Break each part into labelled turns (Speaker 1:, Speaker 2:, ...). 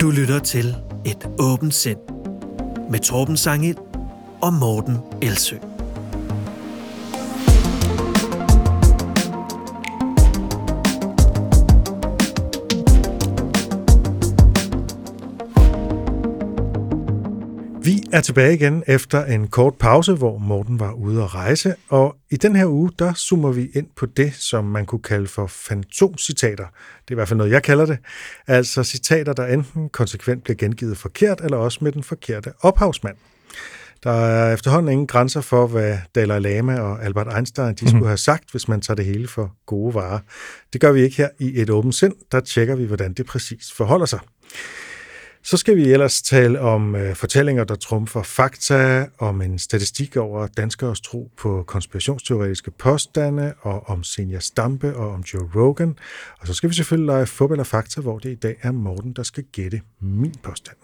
Speaker 1: Du lytter til Et åbent sind med Torben Sangel og Morten Elsø.
Speaker 2: Er tilbage igen efter en kort pause, hvor Morten var ude at rejse, og i den her uge, der zoomer vi ind på det, som man kunne kalde for fantomcitater. Det er i hvert fald noget, jeg kalder det. Altså citater, der enten konsekvent bliver gengivet forkert, eller også med den forkerte ophavsmand. Der er efterhånden ingen grænser for, hvad Dalai Lama og Albert Einstein de skulle have sagt, hvis man tager det hele for gode varer. Det gør vi ikke her i et åbent sind. Der tjekker vi, hvordan det præcis forholder sig. Så skal vi ellers tale om øh, fortællinger, der trumfer fakta, om en statistik over danskers tro på konspirationsteoretiske påstande, og om Senior Stampe og om Joe Rogan. Og så skal vi selvfølgelig lege fodbold og fakta, hvor det i dag er Morten, der skal gætte min påstand.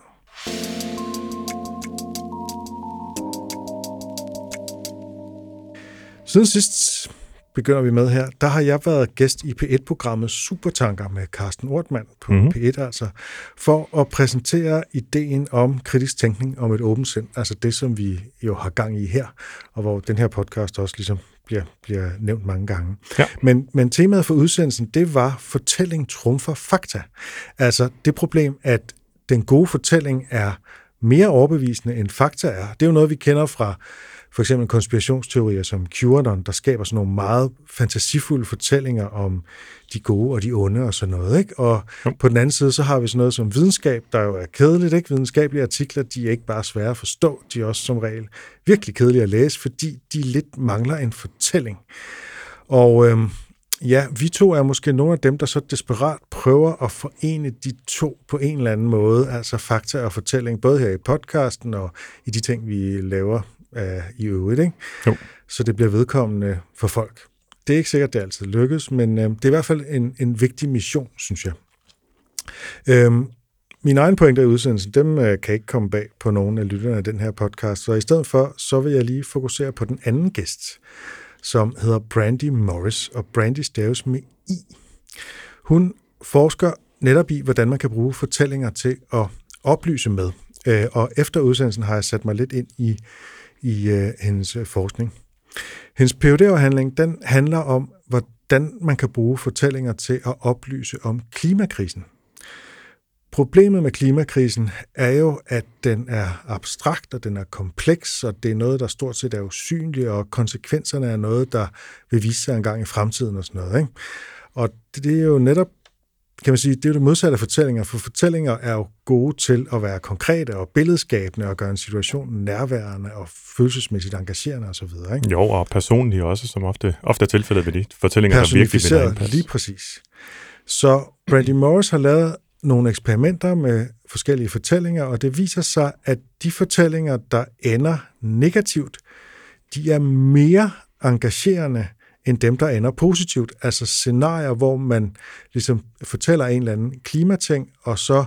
Speaker 2: Siden sidst begynder vi med her, der har jeg været gæst i P1-programmet Supertanker med Carsten Ortmann på mm. P1 altså, for at præsentere ideen om kritisk tænkning om et åbent sind, altså det, som vi jo har gang i her, og hvor den her podcast også ligesom bliver, bliver nævnt mange gange. Ja. Men, men temaet for udsendelsen, det var fortælling trumfer fakta. Altså det problem, at den gode fortælling er mere overbevisende end fakta er. Det er jo noget, vi kender fra for eksempel konspirationsteorier som QAnon, der skaber sådan nogle meget fantasifulde fortællinger om de gode og de onde og sådan noget. Ikke? Og jo. på den anden side, så har vi sådan noget som videnskab, der jo er kedeligt. Ikke? Videnskabelige artikler, de er ikke bare svære at forstå, de er også som regel virkelig kedelige at læse, fordi de lidt mangler en fortælling. Og øhm, ja, vi to er måske nogle af dem, der så desperat prøver at forene de to på en eller anden måde, altså fakta og fortælling, både her i podcasten og i de ting, vi laver øh, i øvrigt. Ikke? Jo. Så det bliver vedkommende for folk. Det er ikke sikkert, det altid lykkes, men øh, det er i hvert fald en, en vigtig mission, synes jeg. Øhm, mine egne pointer i udsendelsen, dem øh, kan ikke komme bag på nogen af lytterne af den her podcast, så i stedet for, så vil jeg lige fokusere på den anden gæst, som hedder Brandy Morris, og Brandy staves med I. Hun forsker netop i, hvordan man kan bruge fortællinger til at oplyse med. Øh, og efter udsendelsen har jeg sat mig lidt ind i i øh, hendes øh, forskning. Hendes phd afhandling den handler om, hvordan man kan bruge fortællinger til at oplyse om klimakrisen. Problemet med klimakrisen er jo, at den er abstrakt, og den er kompleks, og det er noget, der stort set er usynligt, og konsekvenserne er noget, der vil vise sig en gang i fremtiden og sådan noget. Ikke? Og det er jo netop kan man sige, det er jo det modsatte af fortællinger, for fortællinger er jo gode til at være konkrete og billedskabende og gøre en situation nærværende og følelsesmæssigt engagerende osv. Ikke?
Speaker 3: Jo, og personlige også, som ofte, ofte er tilfældet ved de fortællinger, der virkelig
Speaker 2: vinder lige præcis. Så Brandy Morris har lavet nogle eksperimenter med forskellige fortællinger, og det viser sig, at de fortællinger, der ender negativt, de er mere engagerende end dem, der ender positivt. Altså scenarier, hvor man ligesom fortæller en eller anden klimating, og så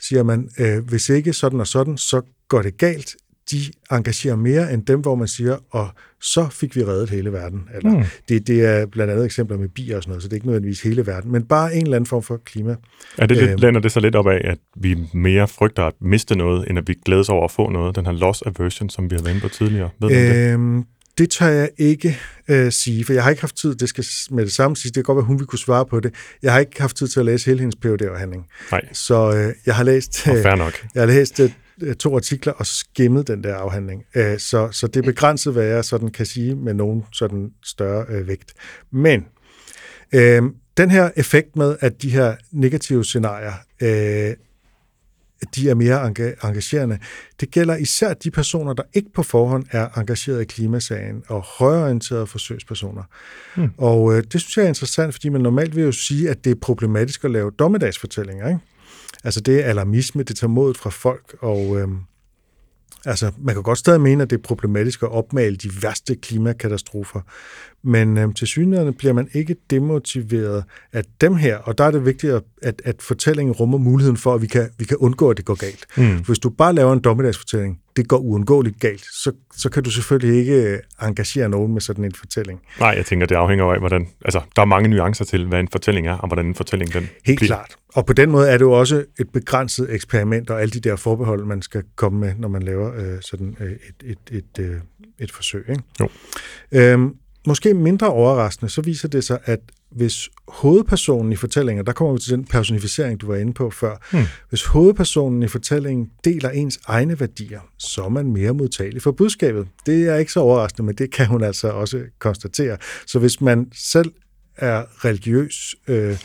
Speaker 2: siger man, øh, hvis ikke sådan og sådan, så går det galt. De engagerer mere end dem, hvor man siger, og så fik vi reddet hele verden. Eller, mm. det, det er blandt andet eksempler med bier og sådan noget, så det er ikke nødvendigvis hele verden, men bare en eller anden form for klima.
Speaker 3: Er det lidt, øh, lander det så lidt op af, at vi mere frygter at miste noget, end at vi glædes over at få noget? Den her loss aversion, som vi har været inde på tidligere. Ved
Speaker 2: øh, det? Det tør jeg ikke øh, sige, for jeg har ikke haft tid, det skal med det samme sige, det kan godt være, hun vil kunne svare på det. Jeg har ikke haft tid til at læse hele hendes phd afhandling
Speaker 3: Nej.
Speaker 2: Så øh, jeg har læst, øh,
Speaker 3: nok.
Speaker 2: jeg har læst øh, to artikler og skimmet den der afhandling. Øh, så, så det er begrænset, hvad jeg sådan kan sige med nogen sådan større øh, vægt. Men øh, den her effekt med, at de her negative scenarier øh, de er mere engagerende. Det gælder især de personer, der ikke på forhånd er engageret i klimasagen og højorienterede forsøgspersoner. Hmm. Og øh, det synes jeg er interessant, fordi man normalt vil jo sige, at det er problematisk at lave dommedagsfortællinger. Ikke? Altså det er alarmisme, det tager modet fra folk, og øh, Altså, man kan godt stadig mene, at det er problematisk at opmale de værste klimakatastrofer, men øh, til synligheden bliver man ikke demotiveret af dem her, og der er det vigtigt, at, at fortællingen rummer muligheden for, at vi kan, vi kan undgå, at det går galt. Mm. Hvis du bare laver en dommedagsfortælling, det går uundgåeligt galt, så, så kan du selvfølgelig ikke øh, engagere nogen med sådan en fortælling.
Speaker 3: Nej, jeg tænker, det afhænger af, hvordan... Altså, der er mange nuancer til, hvad en fortælling er, og hvordan en fortælling den
Speaker 2: Helt
Speaker 3: bliver.
Speaker 2: klart. Og på den måde er det jo også et begrænset eksperiment, og alle de der forbehold, man skal komme med, når man laver øh, sådan øh, et, et, et, øh, et forsøg. Ikke?
Speaker 3: Jo.
Speaker 2: Øhm, måske mindre overraskende, så viser det sig, at hvis hovedpersonen i fortællingen, der kommer vi til den personificering, du var inde på før,
Speaker 3: Hmm.
Speaker 2: hvis hovedpersonen i fortællingen deler ens egne værdier, så er man mere modtagelig for budskabet. Det er ikke så overraskende, men det kan hun altså også konstatere. Så hvis man selv er religiøs, øh,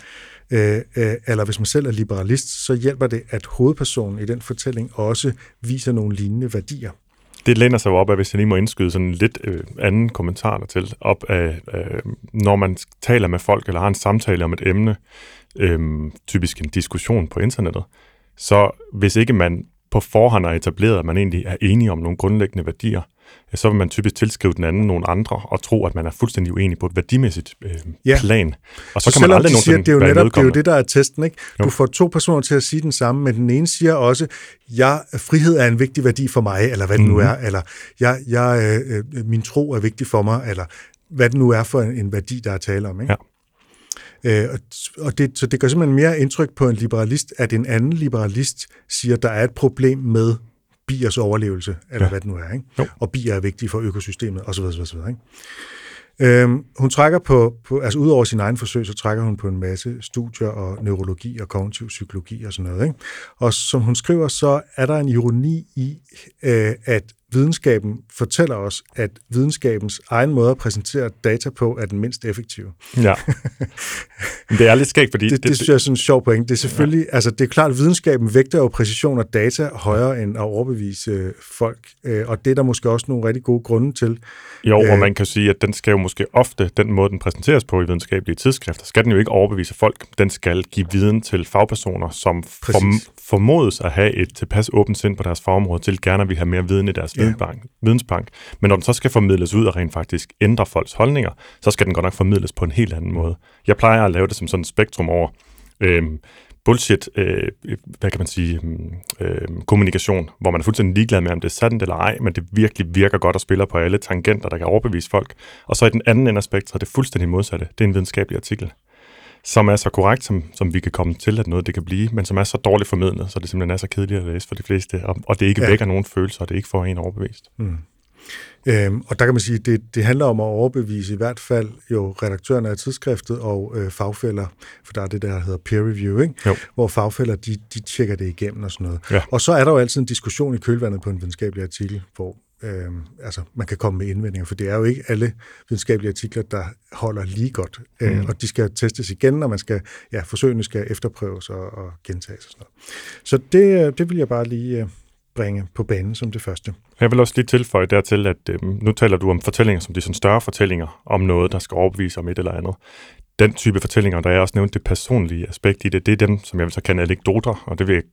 Speaker 2: øh, øh, eller hvis man selv er liberalist, så hjælper det, at hovedpersonen i den fortælling også viser nogle lignende værdier.
Speaker 3: Det læner sig jo op af, hvis jeg lige må indskyde sådan en lidt øh, anden kommentar dertil, op af, øh, når man taler med folk, eller har en samtale om et emne, øh, typisk en diskussion på internettet, så hvis ikke man på forhånd har etableret, at man egentlig er enige om nogle grundlæggende værdier, ja, så vil man typisk tilskrive den anden nogle andre, og tro, at man er fuldstændig uenig på et værdimæssigt øh,
Speaker 2: Ja.
Speaker 3: plan. Og
Speaker 2: Så,
Speaker 3: så, kan man aldrig
Speaker 2: de siger, det er jo netop det, er jo det, der er testen. Ikke? Du
Speaker 3: Jo.
Speaker 2: får to personer til at sige den samme, men den ene siger også, ja, frihed er en vigtig værdi for mig, eller hvad det nu
Speaker 3: Mhm.
Speaker 2: er, eller jeg, jeg, øh, øh, min tro er vigtig for mig, eller hvad det nu er for en, en værdi, der er tale om. Ikke? Øh, og, det, så det gør simpelthen mere indtryk på en liberalist, at en anden liberalist siger, at der er et problem med biers overlevelse, eller ja.
Speaker 3: Ja.
Speaker 2: hvad det nu er. Ikke?
Speaker 3: Jo.
Speaker 2: Og bier er vigtige for økosystemet, osv. osv., osv. Ikke? Øhm, hun trækker på, på, altså ud over sin egen forsøg, så trækker hun på en masse studier og neurologi og kognitiv psykologi og sådan noget. Ikke? Og som hun skriver, så er der en ironi i, øh, at videnskaben fortæller os, at videnskabens egen måde at præsentere data på er den mindst effektive.
Speaker 3: Ja. Det er lidt skægt, fordi...
Speaker 2: Det, det, det synes jeg er sådan en sjov point. Det er selvfølgelig, ja. altså det er klart, at videnskaben vægter jo præcision og data højere end at overbevise øh, folk, øh, og det er der måske også nogle rigtig gode grunde til.
Speaker 3: Jo,
Speaker 2: Øh.
Speaker 3: og man kan sige, at den skal jo måske ofte, den måde, den præsenteres på i videnskabelige tidsskrifter, skal den jo ikke overbevise folk. Den skal give viden til fagpersoner, som form, formodes at have et tilpas åbent sind på deres fagområde, til gerne at vi have mere viden i deres
Speaker 2: Ja.
Speaker 3: vidensbank, vidensbank. Men når den så skal formidles ud og rent faktisk ændre folks holdninger, så skal den godt nok formidles på en helt anden måde. Jeg plejer at lave det som sådan et spektrum over øhm, bullshit, øh, hvad kan man sige, øh, kommunikation, hvor man er fuldstændig ligeglad med, om det er sandt eller ej, men det virkelig virker godt og spiller på alle tangenter, der kan overbevise folk. Og så i den anden ende af spektret, det fuldstændig modsatte. Det er en videnskabelig artikel, som er så korrekt, som, som vi kan komme til, at noget det kan blive, men som er så dårligt formidlet, så det simpelthen er så kedeligt at læse for de fleste, og, og det ikke
Speaker 2: ja.
Speaker 3: vækker nogen følelser, og det ikke får en overbevist.
Speaker 2: Mm. Øhm, og der kan man sige, at det, det handler om at overbevise i hvert fald jo redaktørerne af tidsskriftet og øh, fagfælder, for der er det der, der hedder peer review, ikke?
Speaker 3: Jo.
Speaker 2: hvor fagfælder de, de tjekker det igennem og sådan noget.
Speaker 3: Ja.
Speaker 2: Og så er der jo altid en diskussion i kølvandet på en videnskabelig artikel, hvor øh, altså, man kan komme med indvendinger, for det er jo ikke alle videnskabelige artikler, der holder lige godt, mm. øh, og de skal testes igen, og man skal, ja, forsøgene skal efterprøves og, og gentages og sådan noget. Så det, øh, det vil jeg bare lige øh, bringe på banen som det første.
Speaker 3: Jeg vil også lige tilføje dertil, at øh, nu taler du om fortællinger, som de sådan større fortællinger om noget, der skal overbevise om et eller andet. Den type fortællinger, der er også nævnt det personlige aspekt i det, det er dem, som jeg vil så kalde anekdoter, og det vil,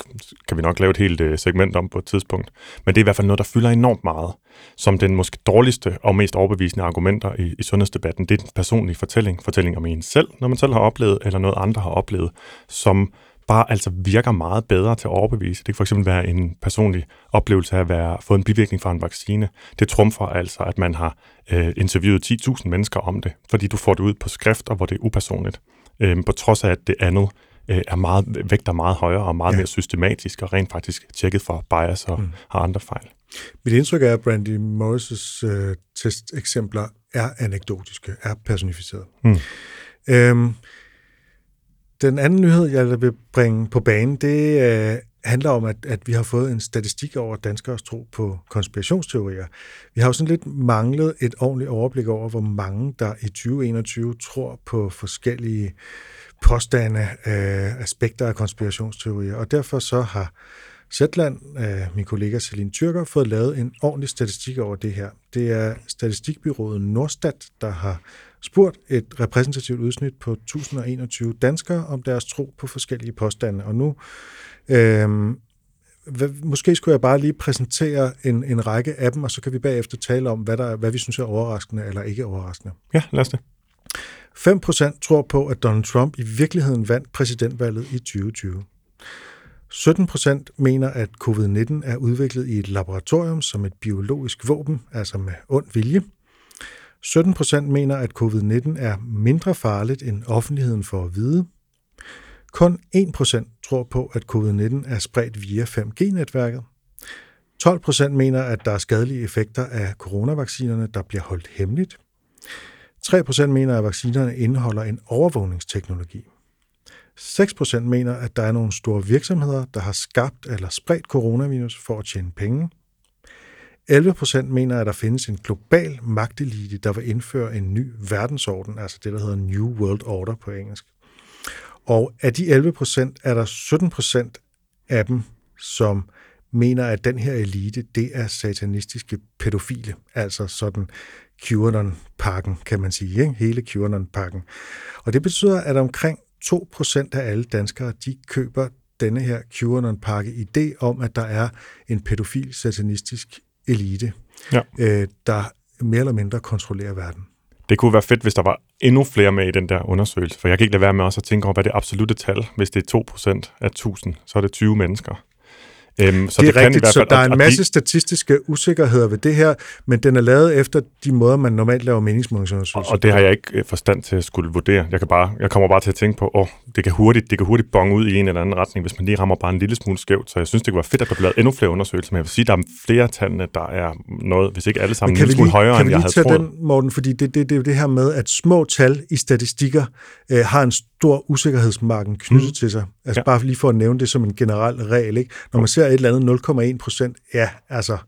Speaker 3: kan vi nok lave et helt øh, segment om på et tidspunkt. Men det er i hvert fald noget, der fylder enormt meget. Som den måske dårligste og mest overbevisende argumenter i, i sundhedsdebatten, det er den personlige fortælling. Fortælling om en selv, når man selv har oplevet, eller noget andre har oplevet, som bare altså virker meget bedre til at overbevise. Det kan for eksempel være en personlig oplevelse af at være, fået en bivirkning fra en vaccine. Det trumfer altså, at man har øh, interviewet 10.000 mennesker om det, fordi du får det ud på skrift, og hvor det er upersonligt. Øh, på trods af, at det andet øh, er meget, vægter meget højere og meget
Speaker 2: Ja.
Speaker 3: mere systematisk, og rent faktisk tjekket for bias og
Speaker 2: mm.
Speaker 3: har andre fejl.
Speaker 2: Mit indtryk er, at Brandy Morris' øh, testeksempler er anekdotiske, er personificeret.
Speaker 3: Mm.
Speaker 2: Øhm, den anden nyhed, jeg vil bringe på banen, det øh, handler om, at, at vi har fået en statistik over danskers tro på konspirationsteorier. Vi har jo sådan lidt manglet et ordentligt overblik over, hvor mange der i 2021 tror på forskellige påstande, øh, aspekter af konspirationsteorier. Og derfor så har Zetland, øh, min kollega Celine Tyrker, fået lavet en ordentlig statistik over det her. Det er statistikbyrået Nordstat, der har spurgt et repræsentativt udsnit på 1021 danskere om deres tro på forskellige påstande. Og nu, øh, måske skulle jeg bare lige præsentere en, en række af dem, og så kan vi bagefter tale om, hvad, der, er- hvad vi synes er overraskende eller ikke overraskende.
Speaker 3: Ja, lad os det.
Speaker 2: 5% tror på, at Donald Trump i virkeligheden vandt præsidentvalget i 2020. 17 procent mener, at covid-19 er udviklet i et laboratorium som et biologisk våben, altså med ond vilje. 17 procent mener, at covid-19 er mindre farligt end offentligheden for at vide. Kun 1 procent tror på, at covid-19 er spredt via 5G-netværket. 12 procent mener, at der er skadelige effekter af coronavaccinerne, der bliver holdt hemmeligt. 3 procent mener, at vaccinerne indeholder en overvågningsteknologi. 6 procent mener, at der er nogle store virksomheder, der har skabt eller spredt coronavirus for at tjene penge. 11 procent mener, at der findes en global magtelite, der vil indføre en ny verdensorden, altså det, der hedder New World Order på engelsk. Og af de 11 procent er der 17 procent af dem, som mener, at den her elite, det er satanistiske pædofile, altså sådan QAnon-pakken, kan man sige, ikke? hele QAnon-pakken. Og det betyder, at omkring 2% af alle danskere, de køber denne her QAnon-pakke idé om, at der er en pædofil satanistisk elite, ja. øh, der mere eller mindre kontrollerer verden.
Speaker 3: Det kunne være fedt, hvis der var endnu flere med i den der undersøgelse, for jeg kan ikke lade være med også at tænke over, hvad det absolute tal, hvis det er 2% af 1000, så er det 20 mennesker.
Speaker 2: Øhm, så det er det rigtigt, fald, så der er en masse de... statistiske usikkerheder ved det her, men den er lavet efter de måder, man normalt laver meningsmålingsundersøgelser.
Speaker 3: Og, og det har jeg ikke øh, forstand til at skulle vurdere. Jeg, kan bare, jeg kommer bare til at tænke på, åh, det kan hurtigt, det kan hurtigt bonge ud i en eller anden retning, hvis man lige rammer bare en lille smule skævt. Så jeg synes, det kunne være fedt, at der bliver lavet endnu flere undersøgelser. Men jeg vil sige, at der er flere tallene, der er noget, hvis ikke alle sammen, en lille smule højere, end jeg havde troet. Kan vi lige tage
Speaker 2: den, Morten? Fordi det, det, det er jo det her med, at små tal i statistikker øh, har en stor usikkerhedsmarken knyttet mm. til sig. Altså ja. bare lige for at nævne det som en generel regel. Ikke? Når man ser et eller andet 0,1 procent, ja, altså,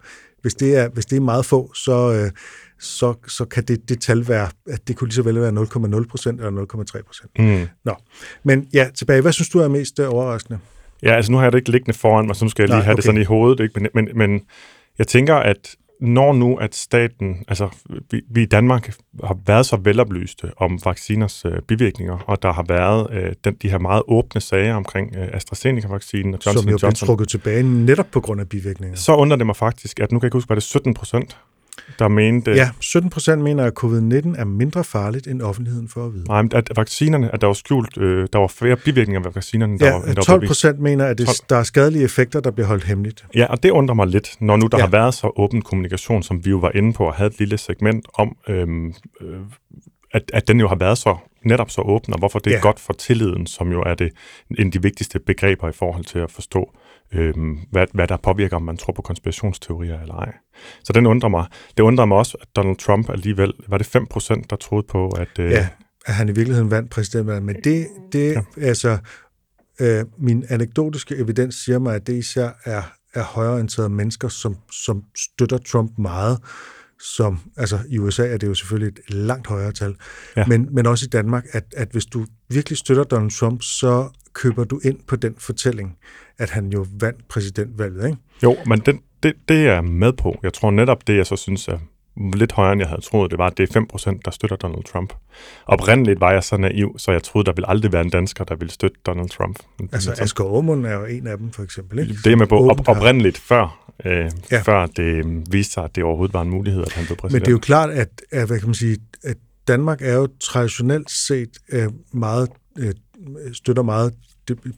Speaker 2: hvis det er, hvis det er meget få, så, øh, så, så kan det, det tal være, at det kunne lige så vel være 0,0 procent eller 0,3 procent. Mm. Nå. Men ja, tilbage. Hvad synes du er mest øh, overraskende?
Speaker 3: Ja, altså nu har jeg det ikke liggende foran mig, så nu skal jeg lige Nej, have okay. det sådan i hovedet. Ikke? Men, men, men jeg tænker, at når nu, at staten, altså vi, vi i Danmark har været så veloplyste om vacciners øh, bivirkninger, og der har været øh, den, de her meget åbne sager omkring øh, AstraZeneca-vaccinen og Johnson
Speaker 2: Som jo
Speaker 3: Johnson.
Speaker 2: blev trukket tilbage netop på grund af bivirkninger.
Speaker 3: Så undrer det mig faktisk, at nu kan jeg ikke huske, var det 17 procent, der mente...
Speaker 2: Ja, 17 procent mener, at covid-19 er mindre farligt end offentligheden for at vide.
Speaker 3: Nej, at vaccinerne, at der var skjult, øh, der var flere bivirkninger ved vaccinerne.
Speaker 2: Der
Speaker 3: ja,
Speaker 2: var, 12 procent mener, at det, der er skadelige effekter, der bliver holdt hemmeligt.
Speaker 3: Ja, og det undrer mig lidt, når nu der ja. har været så åben kommunikation, som vi jo var inde på, og havde et lille segment om, øhm, øh, at, at den jo har været så netop så åben, og hvorfor det er ja. godt for tilliden, som jo er det en af de vigtigste begreber i forhold til at forstå øh, hvad, hvad der påvirker, om man tror på konspirationsteorier eller ej. Så den undrer mig. Det undrer mig også, at Donald Trump alligevel, var det 5 procent, der troede på, at... Øh,
Speaker 2: ja, at han i virkeligheden vandt præsidentvalget. Men det, det ja. altså, øh, min anekdotiske evidens siger mig, at det især er, er højreorienterede mennesker, som, som støtter Trump meget, som, altså i USA er det jo selvfølgelig et langt højere tal, ja. men, men også i Danmark, at, at hvis du virkelig støtter Donald Trump, så køber du ind på den fortælling, at han jo vandt præsidentvalget, ikke?
Speaker 3: Jo, men den, det, det er jeg med på. Jeg tror netop det, jeg så synes er lidt højere, end jeg havde troet, det var, at det er 5%, der støtter Donald Trump. Oprindeligt var jeg så naiv, så jeg troede, der ville aldrig være en dansker, der ville støtte Donald Trump.
Speaker 2: Altså Asger Aumund er jo en af dem, for eksempel. Ikke?
Speaker 3: Det er med på op, oprindeligt før, øh, ja. før det viste sig, at det overhovedet var en mulighed, at han blev præsident.
Speaker 2: Men det er jo klart, at, at, hvad kan man sige, at Danmark er jo traditionelt set øh, meget, øh, støtter meget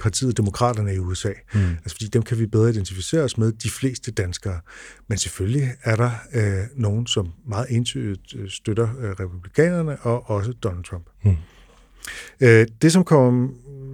Speaker 2: partiet Demokraterne i USA. Mm. Altså fordi dem kan vi bedre identificere os med, de fleste danskere. Men selvfølgelig er der øh, nogen, som meget entydigt øh, støtter øh, republikanerne og også Donald Trump. Mm. Øh, det, som kommer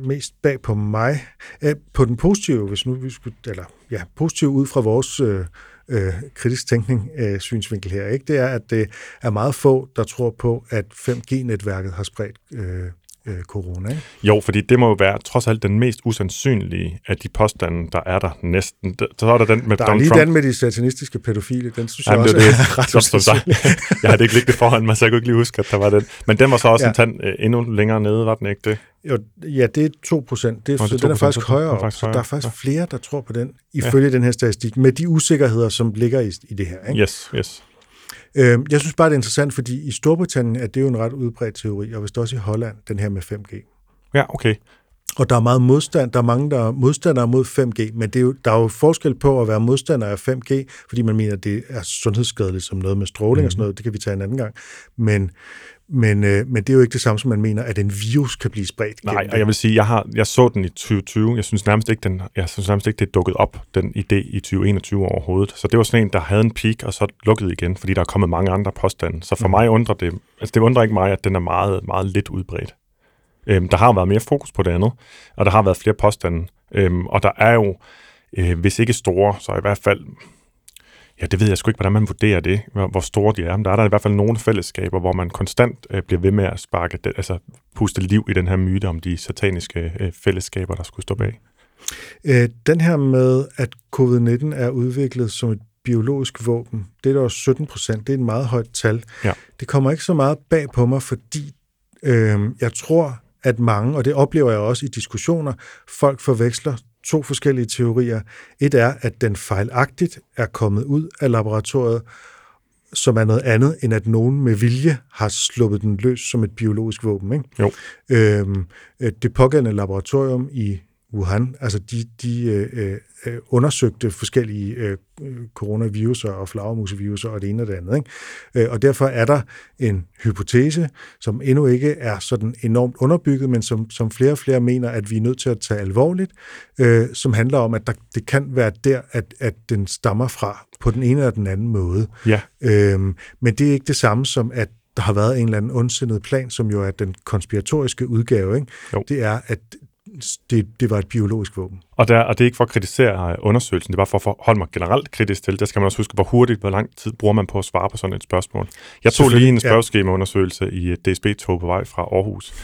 Speaker 2: mest bag på mig, øh, på den positive, hvis nu vi skulle, eller ja, positive ud fra vores øh, øh, kritisk tænkning øh, synsvinkel her, ikke? det er, at det er meget få, der tror på, at 5G-netværket har spredt øh, øh, corona. Ikke?
Speaker 3: Jo, fordi det må jo være trods alt den mest usandsynlige af de påstande, der er der næsten. Så er der den med
Speaker 2: der
Speaker 3: Donald
Speaker 2: er lige
Speaker 3: Trump.
Speaker 2: den med de satanistiske pædofile, den synes jeg Jamen, også det, er ret
Speaker 3: jeg havde ikke liggende foran mig, så jeg kunne ikke lige huske, at der var den. Men den var så også ja. en tand øh, endnu længere nede, var den ikke det?
Speaker 2: Jo, ja, det er 2 procent. Det, Nå, det er 2%, den er faktisk højere op, faktisk så der er faktisk ja. flere, der tror på den, ifølge ja. den her statistik, med de usikkerheder, som ligger i, i det her. Ikke?
Speaker 3: Yes, yes.
Speaker 2: Øh, jeg synes bare, det er interessant, fordi i Storbritannien er det jo en ret udbredt teori, og vist også i Holland, den her med 5G.
Speaker 3: Ja, okay.
Speaker 2: Og der er meget modstand, der er mange, der er modstandere mod 5G, men det er jo, der er jo forskel på at være modstander af 5G, fordi man mener, at det er sundhedsskadeligt som noget med stråling mm. og sådan noget, det kan vi tage en anden gang. Men, men, øh, men det er jo ikke det samme, som man mener, at en virus kan blive spredt.
Speaker 3: Nej, og jeg vil sige, jeg, har, jeg så den i 2020. Jeg synes nærmest ikke, den, jeg synes nærmest ikke, det er dukket op, den idé i 2021 overhovedet. Så det var sådan en, der havde en peak, og så lukkede igen, fordi der er kommet mange andre påstande. Så for mm. mig undrer det, altså det undrer ikke mig, at den er meget, meget lidt udbredt. Øhm, der har været mere fokus på det andet, og der har været flere påstande. Øhm, og der er jo, øh, hvis ikke store, så i hvert fald Ja, det ved jeg sgu ikke, hvordan man vurderer det, hvor, hvor store de er. Men der er der i hvert fald nogle fællesskaber, hvor man konstant øh, bliver ved med at sparke, det, altså puste liv i den her myte om de sataniske øh, fællesskaber, der skulle stå bag.
Speaker 2: Øh, den her med, at covid-19 er udviklet som et biologisk våben, det er der 17 procent, det er et meget højt tal.
Speaker 3: Ja.
Speaker 2: Det kommer ikke så meget bag på mig, fordi øh, jeg tror, at mange, og det oplever jeg også i diskussioner, folk forveksler to forskellige teorier. Et er, at den fejlagtigt er kommet ud af laboratoriet, som er noget andet, end at nogen med vilje har sluppet den løs som et biologisk våben. Ikke?
Speaker 3: Jo.
Speaker 2: Øhm, øh, det pågældende laboratorium i Wuhan, altså de, de øh, øh, undersøgte forskellige øh, coronaviruser og flagermuseviruser og det ene og det andet. Ikke? Øh, og derfor er der en hypotese, som endnu ikke er sådan enormt underbygget, men som, som flere og flere mener, at vi er nødt til at tage alvorligt, øh, som handler om, at der, det kan være der, at, at den stammer fra på den ene eller den anden måde.
Speaker 3: Ja.
Speaker 2: Øhm, men det er ikke det samme som, at der har været en eller anden ondsindet plan, som jo er den konspiratoriske udgave. Ikke?
Speaker 3: Jo.
Speaker 2: Det er, at det, det var et biologisk våben.
Speaker 3: Og, der, og det er ikke for at kritisere undersøgelsen, det er bare for at forholde mig generelt kritisk til. Der skal man også huske, hvor hurtigt, hvor lang tid bruger man på at svare på sådan et spørgsmål. Jeg tog lige en spørgeskemaundersøgelse i et DSB-tog på vej fra Aarhus.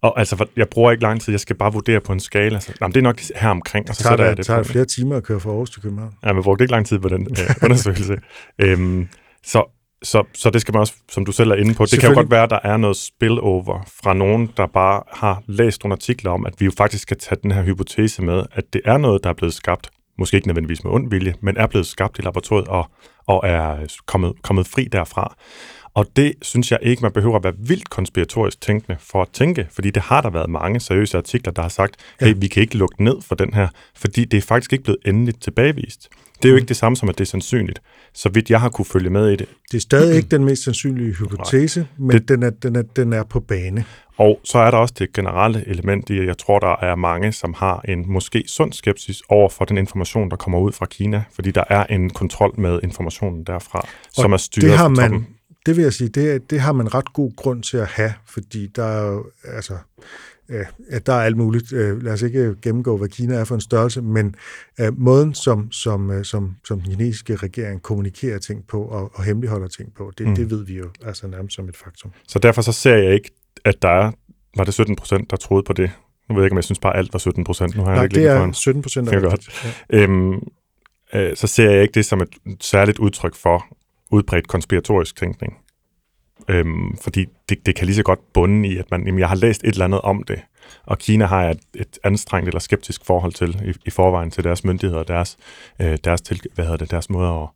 Speaker 3: Og altså, jeg bruger ikke lang tid, jeg skal bare vurdere på en skala. Altså, jamen, det er nok her omkring.
Speaker 2: Og så tager det, jeg det tager flere timer at køre fra Aarhus til København.
Speaker 3: Ja, men brugte ikke lang tid på den øh, undersøgelse. øhm, så, så, så det skal man også, som du selv er inde på, det kan jo godt være, at der er noget spillover fra nogen, der bare har læst nogle artikler om, at vi jo faktisk skal tage den her hypotese med, at det er noget, der er blevet skabt, måske ikke nødvendigvis med ond vilje, men er blevet skabt i laboratoriet og, og er kommet, kommet fri derfra. Og det synes jeg ikke, man behøver at være vildt konspiratorisk tænkende for at tænke, fordi det har der været mange seriøse artikler, der har sagt, hey, vi kan ikke lukke ned for den her, fordi det er faktisk ikke blevet endeligt tilbagevist. Det er jo ikke det samme som, at det er sandsynligt, så vidt jeg har kunne følge med i det.
Speaker 2: Det er stadig ikke den mest sandsynlige hypotese, Nej. men det, den, er, den, er, den er på bane.
Speaker 3: Og så er der også det generelle element i, at jeg tror, der er mange, som har en måske sund skepsis over for den information, der kommer ud fra Kina, fordi der er en kontrol med informationen derfra, og som er styret
Speaker 2: det har man, Det vil jeg sige, det, det har man ret god grund til at have, fordi der er jo, altså, at der er alt muligt. Øh, lad os ikke gennemgå, hvad Kina er for en størrelse, men øh, måden, som, som, øh, som, som den kinesiske regering kommunikerer ting på og, og hemmeligholder ting på, det, mm. det ved vi jo altså nærmest som et faktum.
Speaker 3: Så derfor så ser jeg ikke, at der er, var det 17 procent, der troede på det. Nu ved jeg ikke, om jeg synes bare, alt var 17 procent. Nu har
Speaker 2: Nej,
Speaker 3: jeg
Speaker 2: ikke det er 17 procent.
Speaker 3: Det er godt. Ja. Øhm, øh, så ser jeg ikke det som et særligt udtryk for udbredt konspiratorisk tænkning. Øhm, fordi det, det kan lige så godt bunde i, at man, jamen, jeg har læst et eller andet om det, og Kina har et, et anstrengt eller skeptisk forhold til i, i forvejen til deres myndigheder og deres, øh, deres, til, hvad hedder det, deres måde at,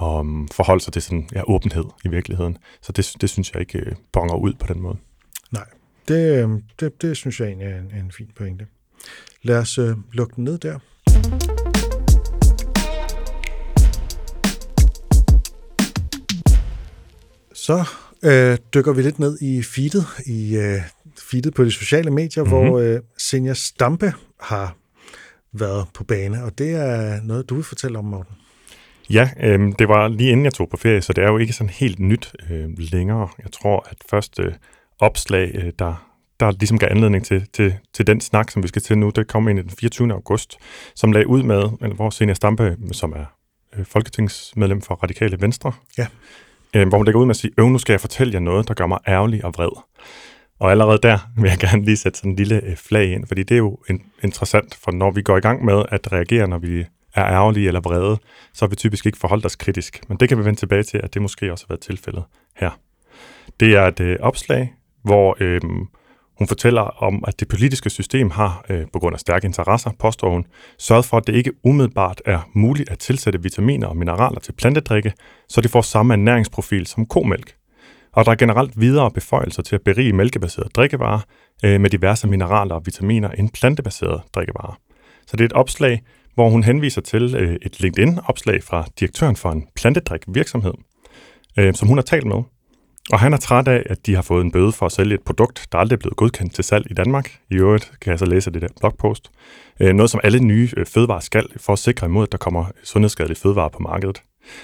Speaker 3: at um, forholde sig til sådan, ja, åbenhed i virkeligheden. Så det, det synes jeg ikke øh, bonger ud på den måde.
Speaker 2: Nej, det, øhm, det, det synes jeg egentlig er en, en fin pointe. Lad os øh, lukke den ned der. Så øh, dykker vi lidt ned i feedet, i øh, feedet på de sociale medier, mm-hmm. hvor øh, Senja Stampe har været på bane, og det er noget, du vil fortælle om, Morten.
Speaker 3: Ja, øh, det var lige inden jeg tog på ferie, så det er jo ikke sådan helt nyt øh, længere. Jeg tror, at første øh, opslag, øh, der, der ligesom gav anledning til, til, til den snak, som vi skal til nu, det kom ind den 24. august, som lagde ud med, hvor Senja Stampe, som er øh, folketingsmedlem for Radikale Venstre,
Speaker 2: ja
Speaker 3: øh, hvor hun lægger ud med at sige, øv, nu skal jeg fortælle jer noget, der gør mig ærgerlig og vred. Og allerede der vil jeg gerne lige sætte sådan en lille øh, flag ind, fordi det er jo en, interessant, for når vi går i gang med at reagere, når vi er ærgerlige eller vrede, så har vi typisk ikke forholdt os kritisk. Men det kan vi vende tilbage til, at det måske også har været tilfældet her. Det er et øh, opslag, hvor øh, hun fortæller om, at det politiske system har, øh, på grund af stærke interesser, påstår hun, sørget for, at det ikke umiddelbart er muligt at tilsætte vitaminer og mineraler til plantedrikke, så de får samme ernæringsprofil som komælk. Og der er generelt videre beføjelser til at berige mælkebaserede drikkevarer øh, med diverse mineraler og vitaminer end plantebaserede drikkevarer. Så det er et opslag, hvor hun henviser til øh, et LinkedIn-opslag fra direktøren for en plantedrik virksomhed, øh, som hun har talt med. Og han er træt af, at de har fået en bøde for at sælge et produkt, der aldrig er blevet godkendt til salg i Danmark. I øvrigt kan jeg så læse det der blogpost. Øh, noget, som alle nye øh, fødevarer skal, for at sikre imod, at der kommer sundhedsskadelige fødevarer på markedet.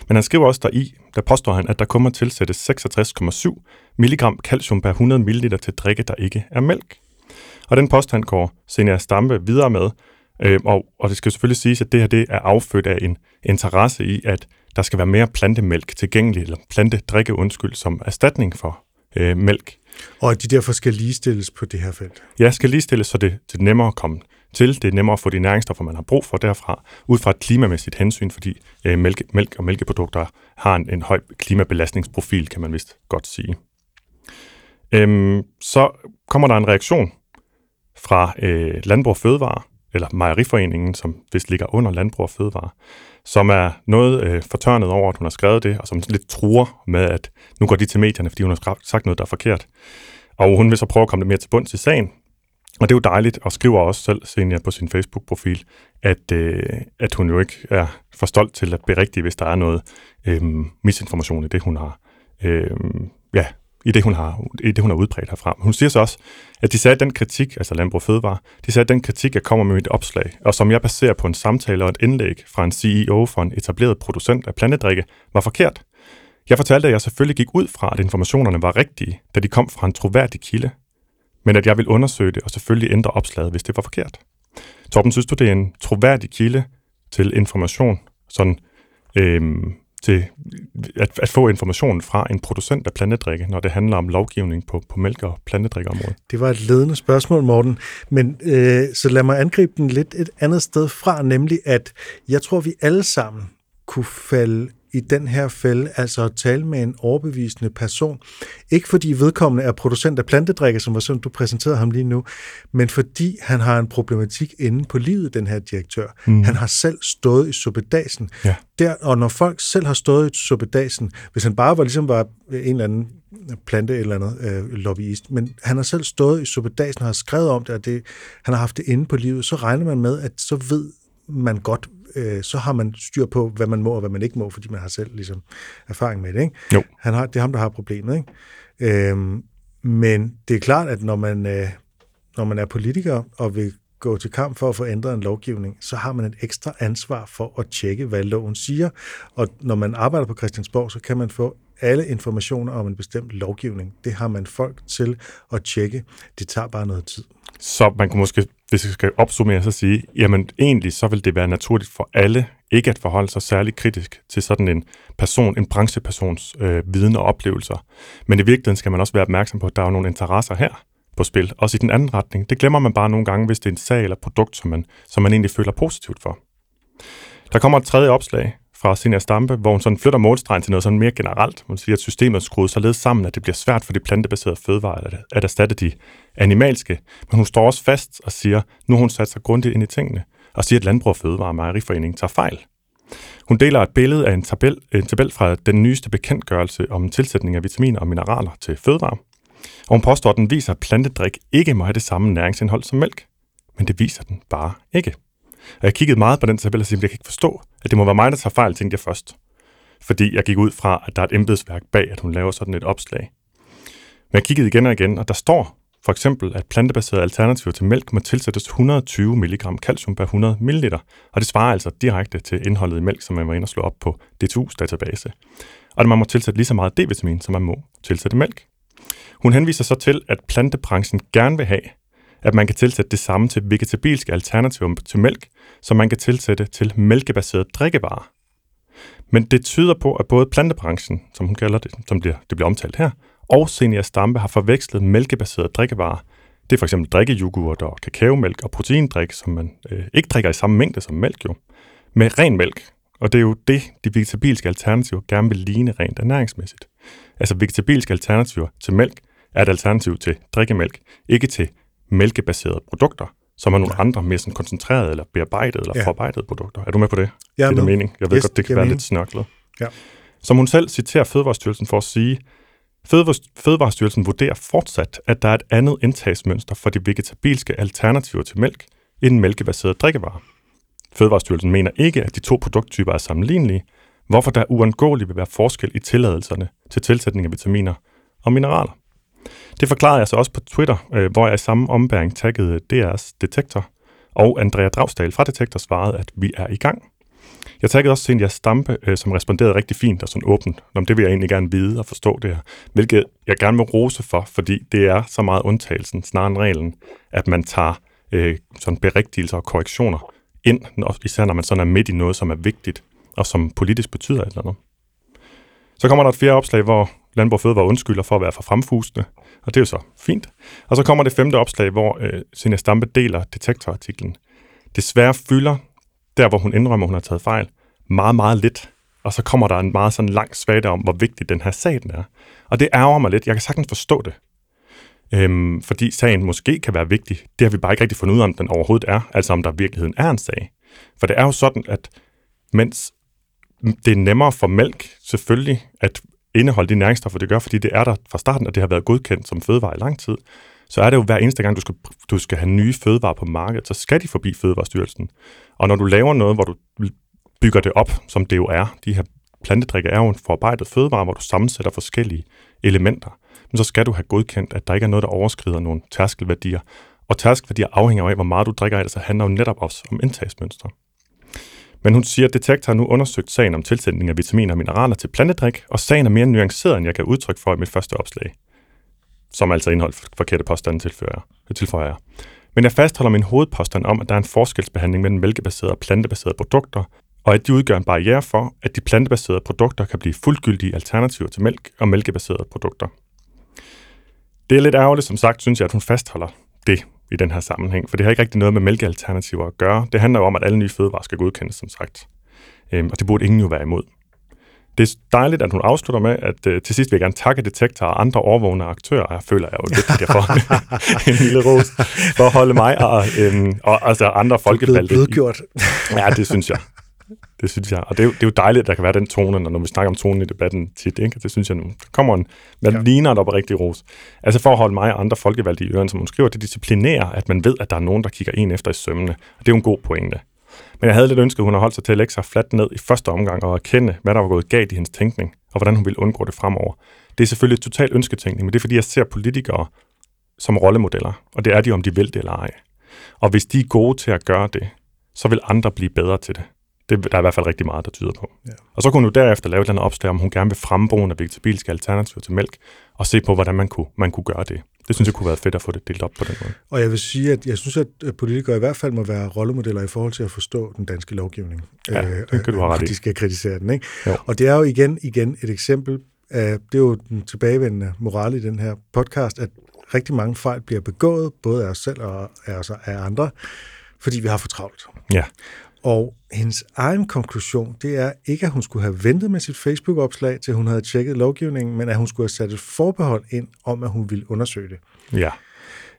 Speaker 3: Men han skriver også der i, der påstår han, at der kommer tilsættes 66,7 mg calcium per 100 ml til drikke, der ikke er mælk. Og den påstand går Senia Stampe videre med, øh, og, og det skal selvfølgelig siges, at det her det er affødt af en interesse i, at der skal være mere plantemælk tilgængelig, eller plantedrikke, undskyld, som erstatning for øh, mælk.
Speaker 2: Og de derfor skal ligestilles på det her felt?
Speaker 3: Ja, skal ligestilles, så det, det er nemmere at komme til. Det er nemmere at få de næringsstoffer, man har brug for derfra, ud fra et klimamæssigt hensyn, fordi øh, mælk, mælk og mælkeprodukter har en, en høj klimabelastningsprofil, kan man vist godt sige. Øhm, så kommer der en reaktion fra øh, Landbrug og Fødevare, eller Mejeriforeningen, som vist ligger under Landbrug og Fødevare, som er noget øh, fortørnet over, at hun har skrevet det, og som lidt truer med, at nu går de til medierne, fordi hun har sagt noget, der er forkert. Og hun vil så prøve at komme lidt mere til bunds i sagen. Og det er jo dejligt, og skriver også selv, senere på sin Facebook-profil, at, øh, at hun jo ikke er for stolt til at berigtige, hvis der er noget øh, misinformation i det, hun har øh, ja, i det, hun har, i det, hun har udbredt herfra. Hun siger så også, at de sagde, at den kritik, altså Landbrug Fødevare, de sagde, at den kritik, jeg kommer med mit opslag, og som jeg baserer på en samtale og et indlæg fra en CEO for en etableret producent af plantedrikke, var forkert. Jeg fortalte, at jeg selvfølgelig gik ud fra, at informationerne var rigtige, da de kom fra en troværdig kilde, men at jeg vil undersøge det og selvfølgelig ændre opslaget, hvis det var forkert. Torben, synes du, det er en troværdig kilde til information, sådan, øhm, til at, at få information fra en producent af plantedrikke, når det handler om lovgivning på, på mælk- og plantedrikkeområdet?
Speaker 2: Det var et ledende spørgsmål, Morten. Men øh, så lad mig angribe den lidt et andet sted fra, nemlig at jeg tror, vi alle sammen kunne falde i den her fælde, altså at tale med en overbevisende person. Ikke fordi vedkommende er producent af plantedrikke, som var sådan, du præsenterede ham lige nu, men fordi han har en problematik inde på livet, den her direktør. Mm. Han har selv stået i suppedasen. Ja. Der, og når folk selv har stået i suppedasen, hvis han bare var ligesom var en eller anden plante eller andet øh, lobbyist, men han har selv stået i suppedasen og har skrevet om det, og det, han har haft det inde på livet, så regner man med, at så ved man godt, øh, så har man styr på, hvad man må og hvad man ikke må, fordi man har selv ligesom erfaring med det. Ikke?
Speaker 3: Jo.
Speaker 2: Han har, det er ham, der har problemet. Ikke? Øhm, men det er klart, at når man, øh, når man er politiker og vil gå til kamp for at få ændret en lovgivning, så har man et ekstra ansvar for at tjekke, hvad loven siger. Og når man arbejder på Christiansborg, så kan man få alle informationer om en bestemt lovgivning. Det har man folk til at tjekke. Det tager bare noget tid.
Speaker 3: Så man kunne måske, hvis jeg skal opsummere, så sige, jamen egentlig så vil det være naturligt for alle ikke at forholde sig særlig kritisk til sådan en person, en branchepersons øh, viden og oplevelser. Men i virkeligheden skal man også være opmærksom på, at der er nogle interesser her på spil, også i den anden retning. Det glemmer man bare nogle gange, hvis det er en sag eller produkt, som man, som man egentlig føler positivt for. Der kommer et tredje opslag, fra Senior Stampe, hvor hun sådan flytter målstregen til noget sådan mere generelt. Hun siger, at systemet er skruet således sammen, at det bliver svært for de plantebaserede fødevarer at, at erstatte de animalske. Men hun står også fast og siger, nu har hun sat sig grundigt ind i tingene, og siger, at Landbrug og Fødevare og Mejeriforeningen tager fejl. Hun deler et billede af en tabel, en tabel fra den nyeste bekendtgørelse om tilsætning af vitaminer og mineraler til fødevarer. Og hun påstår, at den viser, at plantedrik ikke må have det samme næringsindhold som mælk. Men det viser den bare ikke. Og jeg kiggede meget på den tabel og sagde, at jeg kan ikke forstå, at det må være mig, der tager fejl, tænkte jeg først. Fordi jeg gik ud fra, at der er et embedsværk bag, at hun laver sådan et opslag. Men jeg kiggede igen og igen, og der står for eksempel, at plantebaserede alternativer til mælk må tilsættes 120 mg calcium per 100 ml, og det svarer altså direkte til indholdet i mælk, som man var inde og slå op på DTU's database. Og at man må tilsætte lige så meget D-vitamin, som man må tilsætte mælk. Hun henviser så til, at plantebranchen gerne vil have, at man kan tilsætte det samme til vegetabilske alternativer til mælk, som man kan tilsætte til mælkebaserede drikkevarer. Men det tyder på, at både plantebranchen, som hun kalder det, som bliver, det bliver omtalt her, og Senior Stampe har forvekslet mælkebaserede drikkevarer. Det er for eksempel drikkejoghurt og kakaomælk og proteindrik, som man øh, ikke drikker i samme mængde som mælk jo, med ren mælk. Og det er jo det, de vegetabilske alternativer gerne vil ligne rent ernæringsmæssigt. Altså vegetabilske alternativer til mælk er et alternativ til drikkemælk, ikke til mælkebaserede produkter, som er nogle ja. andre mere sådan koncentrerede eller bearbejdede eller ja. forarbejdede produkter. Er du med på det?
Speaker 2: Er
Speaker 3: det
Speaker 2: med.
Speaker 3: mening. Jeg ved
Speaker 2: yes,
Speaker 3: godt, det kan være mening. lidt snørklet.
Speaker 2: Ja.
Speaker 3: Som hun selv citerer Fødevarestyrelsen for at sige, Fødevarestyrelsen vurderer fortsat, at der er et andet indtagsmønster for de vegetabilske alternativer til mælk end mælkebaserede drikkevarer. Fødevarestyrelsen mener ikke, at de to produkttyper er sammenlignelige, hvorfor der uundgåeligt vil være forskel i tilladelserne til tilsætning af vitaminer og mineraler. Det forklarede jeg så også på Twitter, øh, hvor jeg i samme ombæring taggede DR's Detektor, og Andrea Dragsdal fra Detektor svarede, at vi er i gang. Jeg taggede også Cynthia Stampe, øh, som responderede rigtig fint og sådan åbent. Om det vil jeg egentlig gerne vide og forstå det her. Hvilket jeg gerne vil rose for, fordi det er så meget undtagelsen, snarere end reglen, at man tager øh, sådan berigtigelser og korrektioner ind, især når man sådan er midt i noget, som er vigtigt, og som politisk betyder et eller andet. Så kommer der et fjerde opslag, hvor Landbrug Fødevare undskylder for at være for fremfusende, og det er jo så fint. Og så kommer det femte opslag, hvor øh, Sina Stampe deler detektorartiklen. Desværre fylder, der hvor hun indrømmer, hun har taget fejl, meget, meget lidt. Og så kommer der en meget sådan lang svagte om, hvor vigtig den her sag den er. Og det ærger mig lidt. Jeg kan sagtens forstå det. Øhm, fordi sagen måske kan være vigtig. Det har vi bare ikke rigtig fundet ud af, om den overhovedet er. Altså om der i virkeligheden er en sag. For det er jo sådan, at mens det er nemmere for mælk selvfølgelig at indeholde de næringsstoffer, det gør, fordi det er der fra starten, og det har været godkendt som fødevare i lang tid, så er det jo hver eneste gang, du skal, du skal have nye fødevarer på markedet, så skal de forbi Fødevarestyrelsen. Og når du laver noget, hvor du bygger det op, som det jo er, de her plantedrikke er jo en forarbejdet fødevare, hvor du sammensætter forskellige elementer, men så skal du have godkendt, at der ikke er noget, der overskrider nogle tærskelværdier. Og tærskelværdier afhænger af, hvor meget du drikker af det, så handler jo netop også om indtagsmønstre. Men hun siger, at Detektor har nu undersøgt sagen om tilsætning af vitaminer og mineraler til plantedrik, og sagen er mere nuanceret, end jeg kan udtryk for i mit første opslag. Som altså indeholdt forkerte påstande, tilføjer, tilføjer jeg. Men jeg fastholder min hovedpåstand om, at der er en forskelsbehandling mellem mælkebaserede og plantebaserede produkter, og at de udgør en barriere for, at de plantebaserede produkter kan blive fuldgyldige alternativer til mælk og mælkebaserede produkter. Det er lidt ærgerligt, som sagt, synes jeg, at hun fastholder det i den her sammenhæng, for det har ikke rigtig noget med mælkealternativer at gøre. Det handler jo om, at alle nye fødevarer skal godkendes, som sagt. Øhm, og det burde ingen jo være imod. Det er dejligt, at hun afslutter med, at uh, til sidst vil jeg gerne takke Detektor og andre overvågne aktører. Jeg føler jeg jo lidt, får en lille ros for at holde mig og, øhm, og altså andre folkevalgte.
Speaker 2: Du er blevet
Speaker 3: ja, det synes jeg. Det synes jeg. Og det er, jo, det er jo dejligt, at der kan være den tone, når vi snakker om tonen i debatten tit. Ikke? Det synes jeg nu. Der kommer en, hvad ja. ligner der på rigtig ros. Altså for at holde mig og andre folkevalgte i ørerne, som hun skriver, det disciplinerer, at man ved, at der er nogen, der kigger en efter i sømmene. Og det er jo en god pointe. Men jeg havde lidt ønsket, at hun har holdt sig til at lægge sig fladt ned i første omgang og erkende, hvad der var gået galt i hendes tænkning, og hvordan hun ville undgå det fremover. Det er selvfølgelig et totalt ønsketænkning, men det er fordi, jeg ser politikere som rollemodeller, og det er de, om de vil det eller ej. Og hvis de er gode til at gøre det, så vil andre blive bedre til det. Det der er i hvert fald rigtig meget, der tyder på. Ja. Og så kunne hun derefter lave et eller andet opslag, om hun gerne vil fremme brugen af vegetabilske alternativer til mælk, og se på, hvordan man kunne, man kunne gøre det. Det synes jeg kunne være fedt at få det delt op på den måde.
Speaker 2: Og jeg vil sige, at jeg synes, at politikere i hvert fald må være rollemodeller i forhold til at forstå den danske lovgivning.
Speaker 3: Ja, det kan du have ret
Speaker 2: i. De skal kritisere den, ikke? Jo. Og det er jo igen, igen et eksempel af, det er jo den tilbagevendende moral i den her podcast, at rigtig mange fejl bliver begået, både af os selv og af, os, af andre, fordi vi har for travlt.
Speaker 3: Ja.
Speaker 2: Og hendes egen konklusion, det er ikke, at hun skulle have ventet med sit Facebook-opslag, til hun havde tjekket lovgivningen, men at hun skulle have sat et forbehold ind om, at hun ville undersøge det.
Speaker 3: Ja.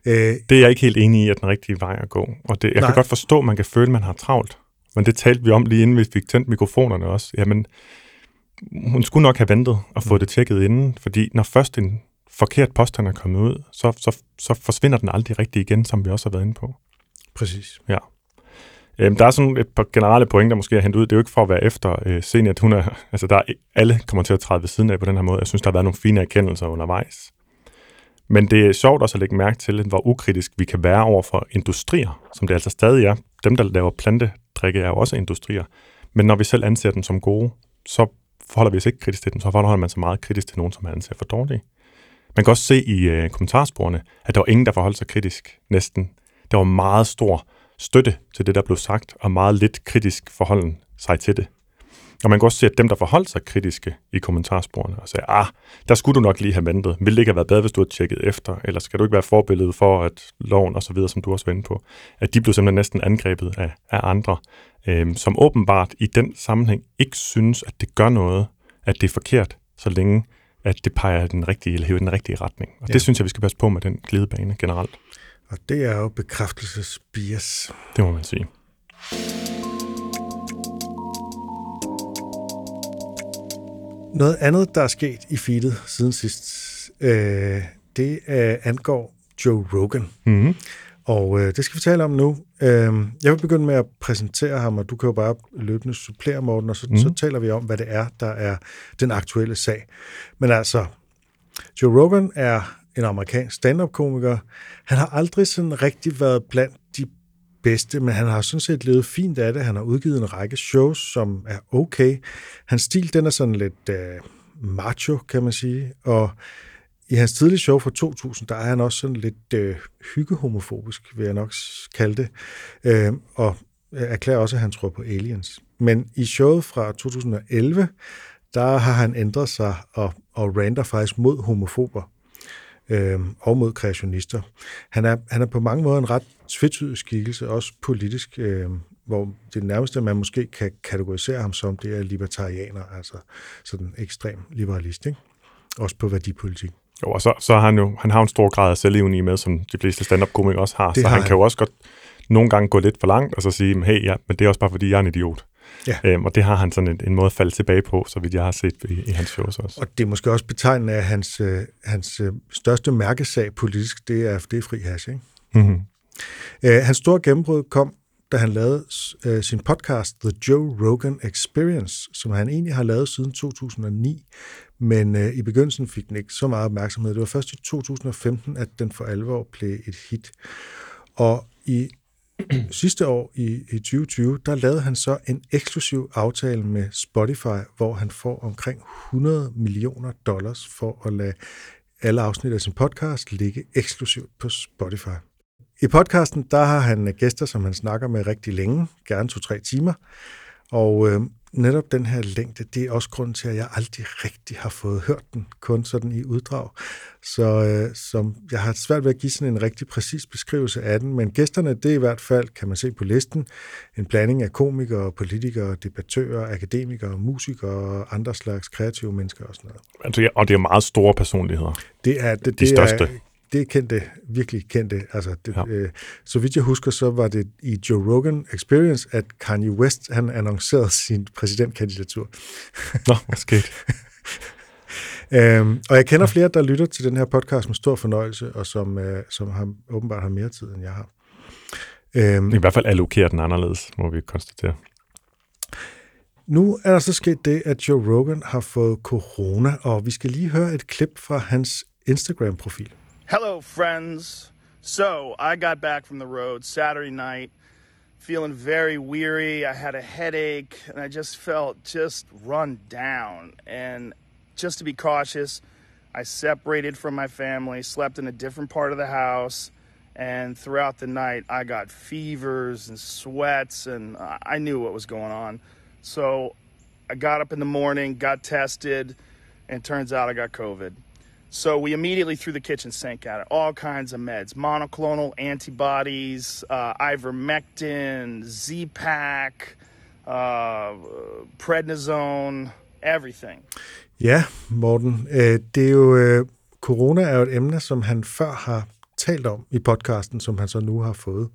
Speaker 3: Øh, det er jeg ikke helt enig i, at den rigtige vej at gå. Og det, jeg nej. kan godt forstå, at man kan føle, at man har travlt. Men det talte vi om lige inden vi fik tændt mikrofonerne også. Jamen, hun skulle nok have ventet og fået mm. det tjekket inden, fordi når først en forkert påstand er kommet ud, så, så, så forsvinder den aldrig rigtig igen, som vi også har været inde på.
Speaker 2: Præcis.
Speaker 3: Ja. Øhm, der er sådan et par generelle pointer måske at hente ud. Det er jo ikke for at være efter øh, Senior, at hun er, altså der er, alle kommer til at træde ved siden af på den her måde. Jeg synes, der har været nogle fine erkendelser undervejs. Men det er sjovt også at lægge mærke til, hvor ukritisk vi kan være over for industrier, som det altså stadig er. Dem, der laver plantedrikke, er jo også industrier. Men når vi selv anser dem som gode, så forholder vi os ikke kritisk til dem, så forholder man sig meget kritisk til nogen, som man anser for dårlige. Man kan også se i øh, kommentarsporene, at der var ingen, der forholdt sig kritisk næsten. Der var meget stor støtte til det, der blev sagt, og meget lidt kritisk forholden sig til det. Og man kan også se, at dem, der forholdt sig kritiske i kommentarsporene og sagde, ah, der skulle du nok lige have ventet. Vil det ikke have været bedre, hvis du havde tjekket efter? Eller skal du ikke være forbillede for, at loven og så videre, som du også var inde på, at de blev simpelthen næsten angrebet af, af andre, øhm, som åbenbart i den sammenhæng ikke synes, at det gør noget, at det er forkert, så længe at det peger den rigtige, eller den rigtige retning. Og ja. det synes jeg, vi skal passe på med den glidebane generelt.
Speaker 2: Og det er jo bekræftelsesbias.
Speaker 3: Det må man sige.
Speaker 2: Noget andet, der er sket i feedet siden sidst, øh, det øh, angår Joe Rogan.
Speaker 3: Mm-hmm.
Speaker 2: Og øh, det skal vi tale om nu. Øh, jeg vil begynde med at præsentere ham, og du kan jo bare løbende supplere, Morten, og så, mm. så taler vi om, hvad det er, der er den aktuelle sag. Men altså, Joe Rogan er en amerikansk stand-up-komiker. Han har aldrig sådan rigtig været blandt de bedste, men han har sådan set levet fint af det. Han har udgivet en række shows, som er okay. Hans stil, den er sådan lidt øh, macho, kan man sige, og i hans tidlige show fra 2000, der er han også sådan lidt øh, hyggehomofobisk, vil jeg nok kalde det, øhm, øh, og erklærer også, at han tror på aliens. Men i showet fra 2011, der har han ændret sig og, og rander faktisk mod homofober øh, og mod kreationister. Han er, han er på mange måder en ret tvetydig skikkelse, også politisk, øh, hvor det nærmeste, man måske kan kategorisere ham som, det er libertarianer, altså sådan ekstrem liberalist, ikke? også på værdipolitik.
Speaker 3: Jo, og så, så har han jo han har en stor grad af selvivni med, som de fleste stand-up-komikere også har.
Speaker 2: Det
Speaker 3: så
Speaker 2: har
Speaker 3: han,
Speaker 2: han.
Speaker 3: kan jo også godt nogle gange gå lidt for langt, og så sige, hey, ja, men det er også bare, fordi jeg er en idiot.
Speaker 2: Ja.
Speaker 3: Øhm, og det har han sådan en, en måde at falde tilbage på, så vidt jeg har set i, i hans shows også.
Speaker 2: Og det er måske også betegnende, at hans, øh, hans øh, største mærkesag politisk, det er, det er fri hash, ikke?
Speaker 3: Mm-hmm.
Speaker 2: Øh, hans store gennembrud kom, da han lavede øh, sin podcast The Joe Rogan Experience, som han egentlig har lavet siden 2009, men øh, i begyndelsen fik den ikke så meget opmærksomhed. Det var først i 2015, at den for alvor blev et hit. Og i sidste år, i, i 2020, der lavede han så en eksklusiv aftale med Spotify, hvor han får omkring 100 millioner dollars for at lade alle afsnit af sin podcast ligge eksklusivt på Spotify. I podcasten, der har han øh, gæster, som han snakker med rigtig længe, gerne to-tre timer, og øh, netop den her længde, det er også grunden til, at jeg aldrig rigtig har fået hørt den, kun sådan i uddrag. Så øh, som, jeg har svært ved at give sådan en rigtig præcis beskrivelse af den, men gæsterne, det er i hvert fald, kan man se på listen, en blanding af komikere, politikere, debattører, akademikere, musikere og andre slags kreative mennesker og sådan noget.
Speaker 3: Altså, ja, og det er meget store personligheder.
Speaker 2: Det er, det,
Speaker 3: De
Speaker 2: det
Speaker 3: største.
Speaker 2: Er, det er kendte, virkelig kendte. Altså, det,
Speaker 3: Ja.
Speaker 2: øh, så vidt jeg husker, så var det i Joe Rogan Experience, at Kanye West han annoncerede sin præsidentkandidatur.
Speaker 3: Nå, hvad skete?
Speaker 2: Øhm, og jeg kender flere, der lytter til den her podcast med stor fornøjelse, og som, øh, som har, åbenbart har mere tid, end jeg har. Øhm,
Speaker 3: I hvert fald allokerer den anderledes, må vi konstatere.
Speaker 2: nu er der så sket det, at Joe Rogan har fået corona, og vi skal lige høre et klip fra hans Instagram-profil.
Speaker 4: Hello, friends. So, I got back from the road Saturday night, feeling very weary. I had a headache, and I just felt just run down. And just to be cautious, I separated from my family, slept in a different part of the house, and throughout the night, I got fevers and sweats, and I knew what was going on. So, I got up in the morning, got tested, and turns out I got COVID. So we immediately threw the kitchen sink at it. All kinds of meds, monoclonal antibodies, uh, ivermectin, Z-Pack, uh, prednisone, everything.
Speaker 2: Ja, Morten, øh, det er jo, øh, corona er jo et emne, som han før har talt om i podcasten, som han så nu har fået.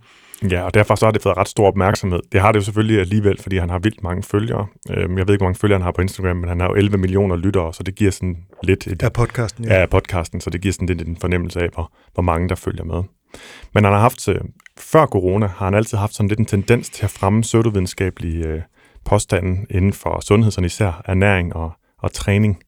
Speaker 3: Ja, og derfor så har det fået ret stor opmærksomhed. Det har det jo selvfølgelig alligevel, fordi han har vildt mange følgere. Øhm, Jeg ved ikke, hvor mange følgere han har på Instagram, men han har jo 11 millioner lyttere, så det giver sådan lidt et,
Speaker 2: Af podcasten,
Speaker 3: ja. af podcasten, så det giver sådan lidt en fornemmelse af, hvor, hvor mange der følger med. Men han har haft, øh, før corona, har han altid haft sådan lidt en tendens til at fremme pseudovidenskabelige øh, påstande inden for sundhed, sådan især ernæring og, og træning,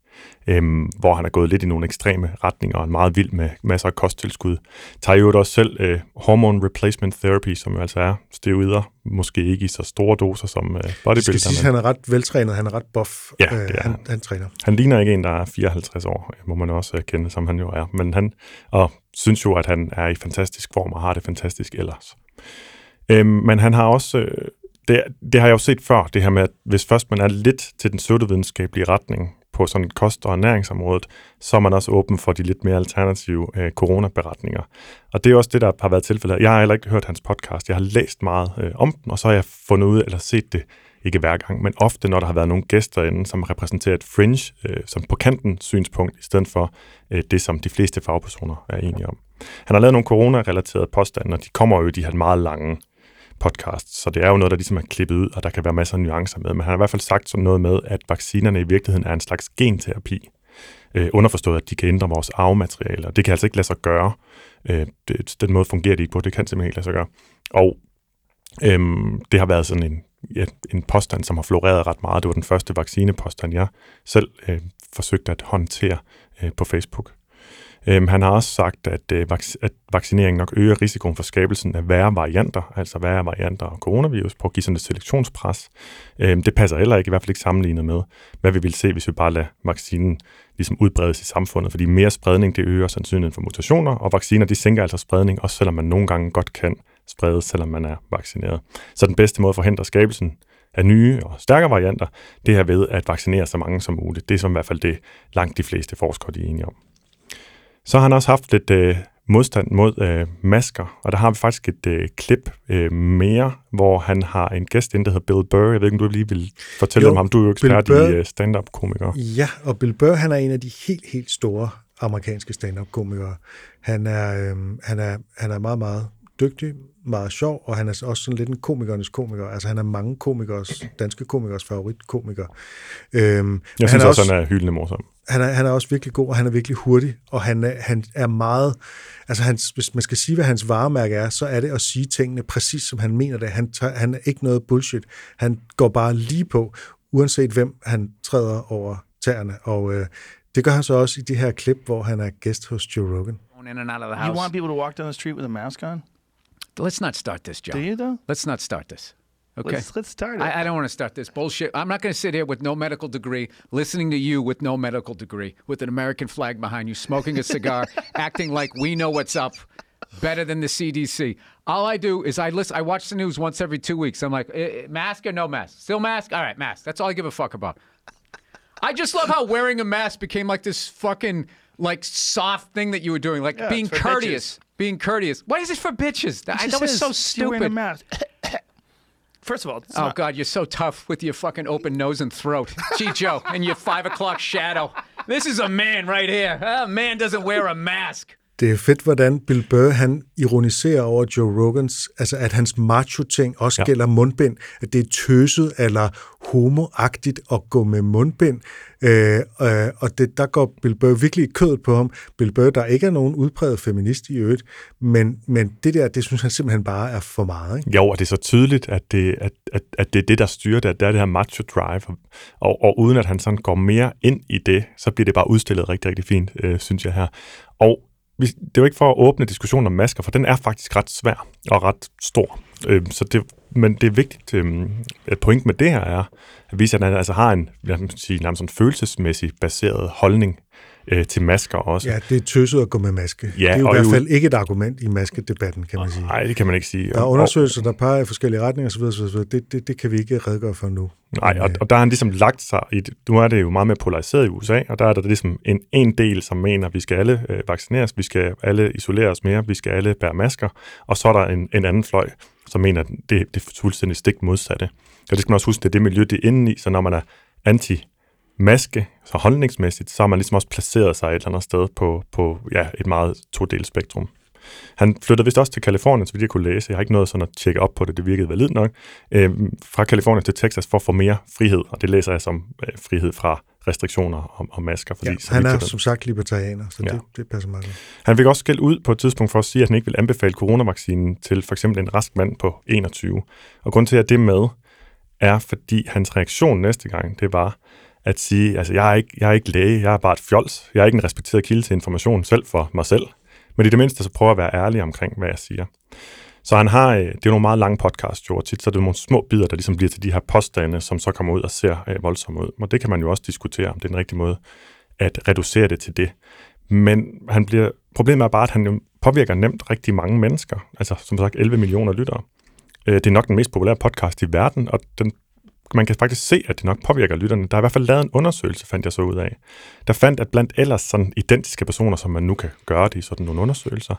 Speaker 3: øhm, hvor han er gået lidt i nogle ekstreme retninger og er meget vild med masser af kosttilskud. Tager jo også selv øh, hormone replacement therapy, som jo altså er steroider, måske ikke i så store doser som øh,
Speaker 2: Det skal
Speaker 3: bodybuilder.
Speaker 2: siges,
Speaker 3: men-
Speaker 2: han er ret veltrænet, han er ret buff,
Speaker 3: Ja, er
Speaker 2: han,
Speaker 3: han.
Speaker 2: træner.
Speaker 3: Han ligner ikke en, der er 54 år, må man også erkende, som han jo er. Men han og synes jo, at han er i fantastisk form og har det fantastisk ellers. Øhm, men han har også, øh, det, det har jeg jo set før, det her med, at hvis først man er lidt til den pseudovidenskabelige retning på sådan kost- og ernæringsområdet, så er man også åben for de lidt mere alternative øh, coronaberetninger. Og det er også det, der har været tilfældet. Jeg har heller ikke hørt hans podcast. Jeg har læst meget øh, om den, og så har jeg fundet ud eller set det ikke hver gang, men ofte, når der har været nogle gæster inde, som repræsenterer et fringe, øh, som på kanten synspunkt, i stedet for øh, det, som de fleste fagpersoner er enige om. Han har lavet nogle corona-relaterede påstande, og de kommer jo i de her meget lange podcasts, så det er jo noget, der ligesom er klippet ud, og der kan være masser af nuancer med, men han har i hvert fald sagt sådan noget med, at vaccinerne i virkeligheden er en slags genterapi, Øh, underforstået, at de kan ændre vores arvemateriale, og det kan altså ikke lade sig gøre. Øh, det, den måde fungerer de ikke på, det kan simpelthen ikke lade sig gøre. Og øhm, det har været sådan en, ja, en påstand, som har floreret ret meget. Det var den første vaccinepåstand, jeg selv øh, forsøgte at håndtere øh, på Facebook. Øhm, han har også sagt, at, øh, vac- at vaccinering nok øger risikoen for skabelsen af værre varianter, altså værre varianter af coronavirus, på at give sådan et selektionspres. Øhm, det passer heller ikke, i hvert fald ikke sammenlignet med, hvad vi vil se, hvis vi bare lader vaccinen ligesom udbredes i samfundet, fordi mere spredning, det øger sandsynligheden for mutationer, og vacciner, de sænker altså spredning, også selvom man nogle gange godt kan spredes, selvom man er vaccineret. Så den bedste måde at forhindre skabelsen af nye og stærkere varianter, det er ved at vaccinere så mange som muligt. Det er som i hvert fald det, langt de fleste forskere de er enige om. Så har han også haft lidt øh, modstand mod øh, masker, og der har vi faktisk et øh, klip øh, mere, hvor han har en gæst ind, der hedder Bill Burr. Jeg ved ikke, om du lige vil fortælle
Speaker 2: Jo,
Speaker 3: om ham. Du er jo ekspert
Speaker 2: Bill Burr-
Speaker 3: i øh, stand-up-komiker.
Speaker 2: Ja, og Bill Burr, han er en af de helt, helt store amerikanske stand-up-komikere. Han er, øhm, han, er, han er meget, meget dygtig, meget sjov, og han er også sådan lidt en komikernes komiker. Altså, han er mange komikers, danske komikers favoritkomiker. Øhm,
Speaker 3: Jeg synes
Speaker 2: han er
Speaker 3: også, han er hyldende morsom.
Speaker 2: Han er, han er også virkelig god, og han er virkelig hurtig, og han er, han er meget... Altså, hans, hvis man skal sige, hvad hans varemærke er, så er det at sige tingene præcis, som han mener det. Han, tager, han er ikke noget bullshit. Han går bare lige på, uanset hvem han træder over tæerne. Og øh, det gør han så også i det her klip, hvor han er gæst hos Joe Rogan.
Speaker 5: in and out of the
Speaker 4: You
Speaker 5: house.
Speaker 4: want people to walk down the street with a mask on?
Speaker 5: Let's not start this, John.
Speaker 4: Do you though?
Speaker 5: Let's not start this. Okay.
Speaker 4: Let's let's start it.
Speaker 5: I, I don't want to start this bullshit. I'm not going to sit here with no medical degree, listening to you with no medical degree, with an American flag behind you, smoking a cigar, acting like we know what's up better than the CDC. All I do is I listen. I watch the news once every two weeks. I'm like, eh, eh, mask or no mask? Still mask? All right, mask. That's all I give a fuck about. I just love how wearing a mask became like this fucking like soft thing that you were doing, like
Speaker 4: Yeah,
Speaker 5: being courteous. Being courteous. What is it for bitches? That, that was so
Speaker 4: says you're wearing a
Speaker 5: stupid.
Speaker 4: mask. First of all,
Speaker 5: Oh
Speaker 4: not-
Speaker 5: God, you're so tough with your fucking open nose and throat. Gee, Joe, and your five o'clock shadow. This is a man right here. A man doesn't wear a mask.
Speaker 2: Det er fedt, hvordan Bill Burr, han ironiserer over Joe Rogans, altså at hans macho-ting også ja. Gælder mundbind, at det er tøset eller homoagtigt at gå med mundbind, øh, øh, og det, der går Bill Burr virkelig i kødet på ham. Bill Burr, der ikke er nogen udpræget feminist i øvrigt, men, men det der, det synes han simpelthen bare er for meget. Ikke?
Speaker 3: Jo, og det er så tydeligt, at det, at, at, at det er det, der styrer det, at det er det her macho drive, og, og uden at han sådan går mere ind i det, så bliver det bare udstillet rigtig, rigtig fint, øh, synes jeg her. Og vi, det er jo ikke for at åbne diskussionen om masker, for den er faktisk ret svær og ret stor. Øh, så det, men det er vigtigt, øh, at point med det her er, at vise, at han altså har en jeg sige, nærmest sådan følelsesmæssig baseret holdning øh, til masker også.
Speaker 2: Ja, det er tøset at gå med maske.
Speaker 3: Ja,
Speaker 2: det er jo i hvert
Speaker 3: jo-
Speaker 2: fald ikke et argument i maskedebatten, kan man sige.
Speaker 3: Nej, det kan man ikke sige.
Speaker 2: Der er undersøgelser, der peger i forskellige retninger osv. osv. Det, det, det kan vi ikke redegøre for nu.
Speaker 3: Nej, og, og der har han ligesom lagt sig i, det- nu er det jo meget mere polariseret i USA, og der er der ligesom en, en del, som mener, at vi skal alle øh, vaccineres, vi skal alle isolere os mere, vi skal alle bære masker, og så er der en, en anden fløj, som mener, at det, det er fuldstændig stik modsatte. Og det skal man også huske, det er det miljø, det er inde i, så når man er anti-maske, så holdningsmæssigt, så har man ligesom også placeret sig et eller andet sted på, på ja, et meget todelt spektrum. Han flyttede vist også til Kalifornien, så vidt jeg kunne læse. Jeg har ikke noget sådan at tjekke op på det, det virkede validt nok. Øh, fra Kalifornien til Texas for at få mere frihed, og det læser jeg som øh, frihed fra restriktioner og, og masker. Fordi,
Speaker 2: Ja,
Speaker 3: så
Speaker 2: han er som sagt libertarianer, så
Speaker 3: Ja.
Speaker 2: det, det passer meget godt.
Speaker 3: han fik også skæld ud på et tidspunkt for at sige, at han ikke vil anbefale coronavaccinen til for eksempel en rask mand på 21. Og grund til, at det er med, er fordi hans reaktion næste gang, det var at sige, altså jeg er ikke, jeg er ikke læge, jeg er bare et fjols. Jeg er ikke en respekteret kilde til information selv for mig selv. Men i det mindste så prøver jeg at være ærlig omkring, hvad jeg siger. Så han har, øh, det er jo nogle meget lange podcasts, jo, og tit så er det nogle små bidder, der ligesom bliver til de her påstande, som så kommer ud og ser øh, voldsomme ud. Og det kan man jo også diskutere, om det er den rigtige måde at reducere det til det. Men han bliver, problemet er bare, at han jo påvirker nemt rigtig mange mennesker. Altså som sagt 11 millioner lyttere. Øh, Det er nok den mest populære podcast i verden, og den, man kan faktisk se, at det nok påvirker lytterne. Der er i hvert fald lavet en undersøgelse, fandt jeg så ud af. Der fandt, at blandt ellers sådan identiske personer, som man nu kan gøre det i sådan nogle undersøgelser,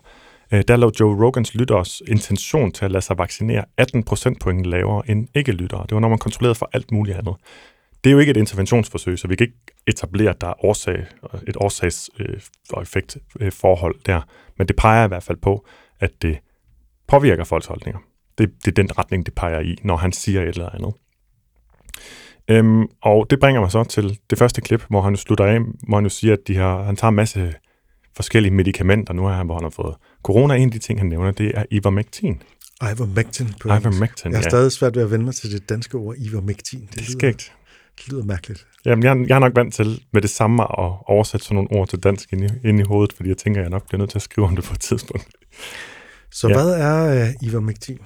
Speaker 3: øh, der lå Joe Rogans lytteres intention til at lade sig vaccinere 18 procentpoint lavere end ikke-lyttere. Det var, når man kontrollerede for alt muligt andet. Det er jo ikke et interventionsforsøg, så vi kan ikke etablere, at der er årsag, et årsags- øh, og effektforhold øh, der. Men det peger i hvert fald på, at det påvirker folks holdninger. Det, det er den retning, det peger i, når han siger et eller andet. Øhm, og det bringer mig så til det første klip, hvor han slutter af, hvor han jo siger, at de har, han tager en masse forskellige medicamenter. Nu er han, hvor han har fået corona. En af de ting, han nævner, det er ivermectin.
Speaker 2: Ivermectin på.
Speaker 3: Ivermectin,
Speaker 2: Jeg har
Speaker 3: ja.
Speaker 2: stadig svært ved at vende mig til det danske ord ivermectin.
Speaker 3: Det er
Speaker 2: lyder,
Speaker 3: skægt.
Speaker 2: det lyder mærkeligt.
Speaker 3: Jamen, jeg, jeg er nok vant til med det samme at oversætte sådan nogle ord til dansk ind i, ind i hovedet, fordi jeg tænker, at jeg nok bliver nødt til at skrive om det på et tidspunkt.
Speaker 2: Så
Speaker 3: ja.
Speaker 2: hvad er uh, ivermectin?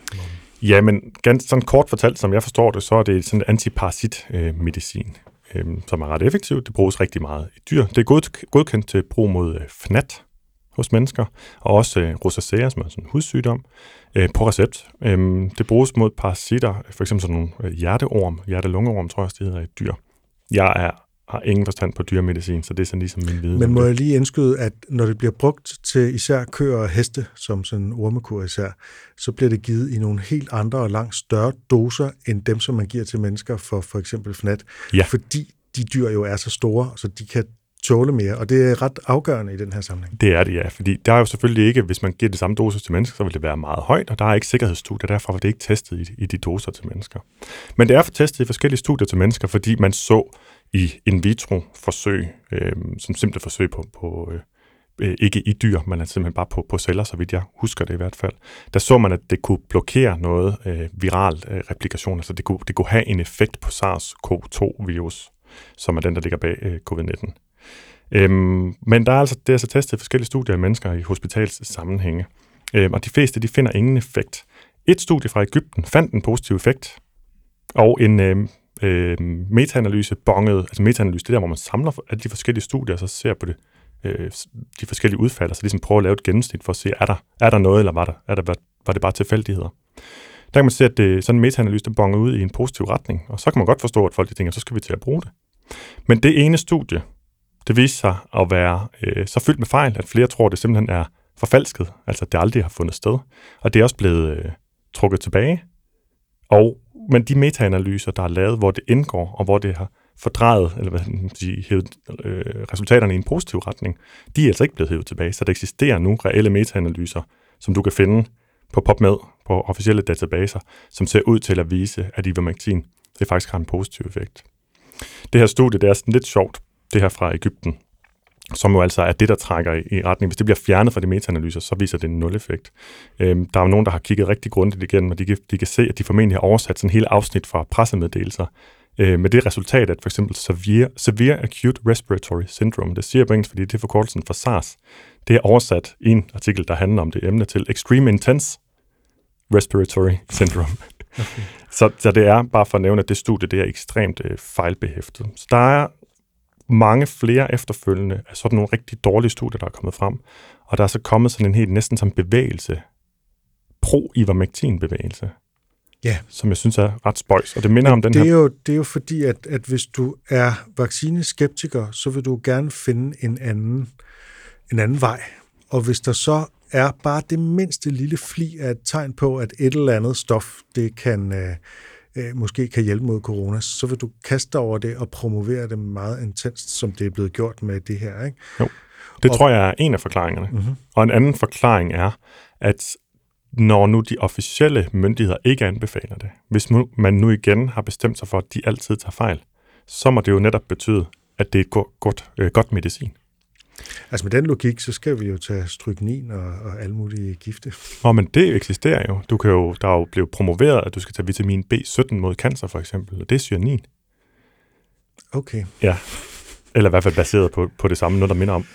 Speaker 3: Ja, men ganske sådan kort fortalt, som jeg forstår det, så er det sådan antiparasit-medicin, øh, som er ret effektiv. Det bruges rigtig meget i dyr. Det er god, godkendt til brug mod øh, fnat hos mennesker, og også øh, rosacea, som er sådan en hudsygdom, øh, på recept. Øh, det bruges mod parasitter, for eksempel sådan nogle øh, hjerteorm, hjertelungeorm, tror jeg også, det hedder i dyr. Jeg er, har ingen forstand på dyrmedicin, så det er sådan ligesom min viden.
Speaker 2: Men må jeg lige indskyde, at når det bliver brugt til især køer og heste, som sådan en ormekur især, så bliver det givet i nogle helt andre og langt større doser, end dem, som man giver til mennesker for for eksempel fnat.
Speaker 3: Ja.
Speaker 2: Fordi de dyr jo er så store, så de kan tåle mere, og det er ret afgørende i den her sammenhæng.
Speaker 3: Det er det, ja. Fordi der er jo selvfølgelig ikke, hvis man giver det samme dosis til mennesker, så vil det være meget højt, og der er ikke sikkerhedsstudier, derfor var det ikke testet i, i de doser til mennesker. Men det er for testet i forskellige studier til mennesker, fordi man så i in vitro-forsøg, øh, som simple forsøg på, på øh, øh, ikke i dyr, men altså simpelthen bare på, på celler, så vidt jeg husker det i hvert fald, der så man, at det kunne blokere noget øh, viral øh, replikation, altså det kunne, det kunne have en effekt på SARS-CoV-2-virus, som er den, der ligger bag øh, covid-19. Øhm, men der er altså, det er altså testet forskellige studier af mennesker i hospitals sammenhænge, øhm, og de fleste de finder ingen effekt. Et studie fra Ægypten fandt en positiv effekt, og en øhm, øhm, metaanalyse bongede, altså metaanalyse, det der, hvor man samler alle de forskellige studier, og så ser på det, øh, de forskellige udfald, og så ligesom prøver at lave et gennemsnit for at se, er der, er der noget, eller var, der, er der, var, var det bare tilfældigheder? Der kan man se, at det, sådan en metaanalyse, der bonger ud i en positiv retning, og så kan man godt forstå, at folk de tænker, så skal vi til at bruge det. Men det ene studie, det viste sig at være øh, så fyldt med fejl, at flere tror, det simpelthen er forfalsket, altså at det aldrig har fundet sted. Og det er også blevet øh, trukket tilbage. Og, men de metaanalyser, der er lavet, hvor det indgår, og hvor det har fordrejet, eller hvad man sige, hævet, øh, resultaterne i en positiv retning, de er altså ikke blevet hævet tilbage. Så der eksisterer nu reelle metaanalyser, som du kan finde på PubMed, på officielle databaser, som ser ud til at vise, at ivermectin det faktisk har en positiv effekt. Det her studie, det er sådan lidt sjovt, det her fra Ægypten, som jo altså er det, der trækker i, i retning. Hvis det bliver fjernet fra de metaanalyser, så viser det en nul-effekt. Øhm, der er jo nogen, der har kigget rigtig grundigt igennem, og de kan, de kan se, at de formentlig har oversat sådan en hel afsnit fra pressemeddelelser, øh, med det resultat, at for eksempel severe, severe Acute Respiratory Syndrome, det siger jeg på engelsk, fordi det er forkortelsen for SARS, det er oversat i en artikel, der handler om det emne til Extreme Intense Respiratory Syndrome. Okay. så, så det er bare for at nævne, at det studie det er ekstremt øh, fejlbehæftet. Så der er mange flere efterfølgende af sådan nogle rigtig dårlige studier, der er kommet frem. Og der er så kommet sådan en helt næsten som bevægelse, pro-ivermectin-bevægelse,
Speaker 2: Ja.
Speaker 3: som jeg synes er ret spøjs. Og det minder om den
Speaker 2: det, er
Speaker 3: her...
Speaker 2: jo, det er jo fordi, at, at hvis du er vaccineskeptiker, så vil du gerne finde en anden, en anden vej. Og hvis der så er bare det mindste lille fli af et tegn på, at et eller andet stof, det kan øh, øh, måske kan hjælpe mod corona, så vil du kaste dig over det og promovere det meget intenst, som det er blevet gjort med det her. Ikke?
Speaker 3: Det
Speaker 2: Og-
Speaker 3: tror jeg er en af forklaringerne. Mm-hmm. Og en anden forklaring er, at når nu de officielle myndigheder ikke anbefaler det, hvis man nu igen har bestemt sig for, at de altid tager fejl, så må det jo netop betyde, at det er godt, godt, øh, godt medicin.
Speaker 2: Altså med den logik, så skal vi jo tage stryknin og, og alle mulige gifte.
Speaker 3: Og men det eksisterer jo. Du kan jo. Der er jo blevet promoveret, at du skal tage vitamin B17 mod cancer for eksempel, og det er cyanin.
Speaker 2: Okay.
Speaker 3: Ja. Eller i hvert fald baseret på, på det samme, noget der minder om.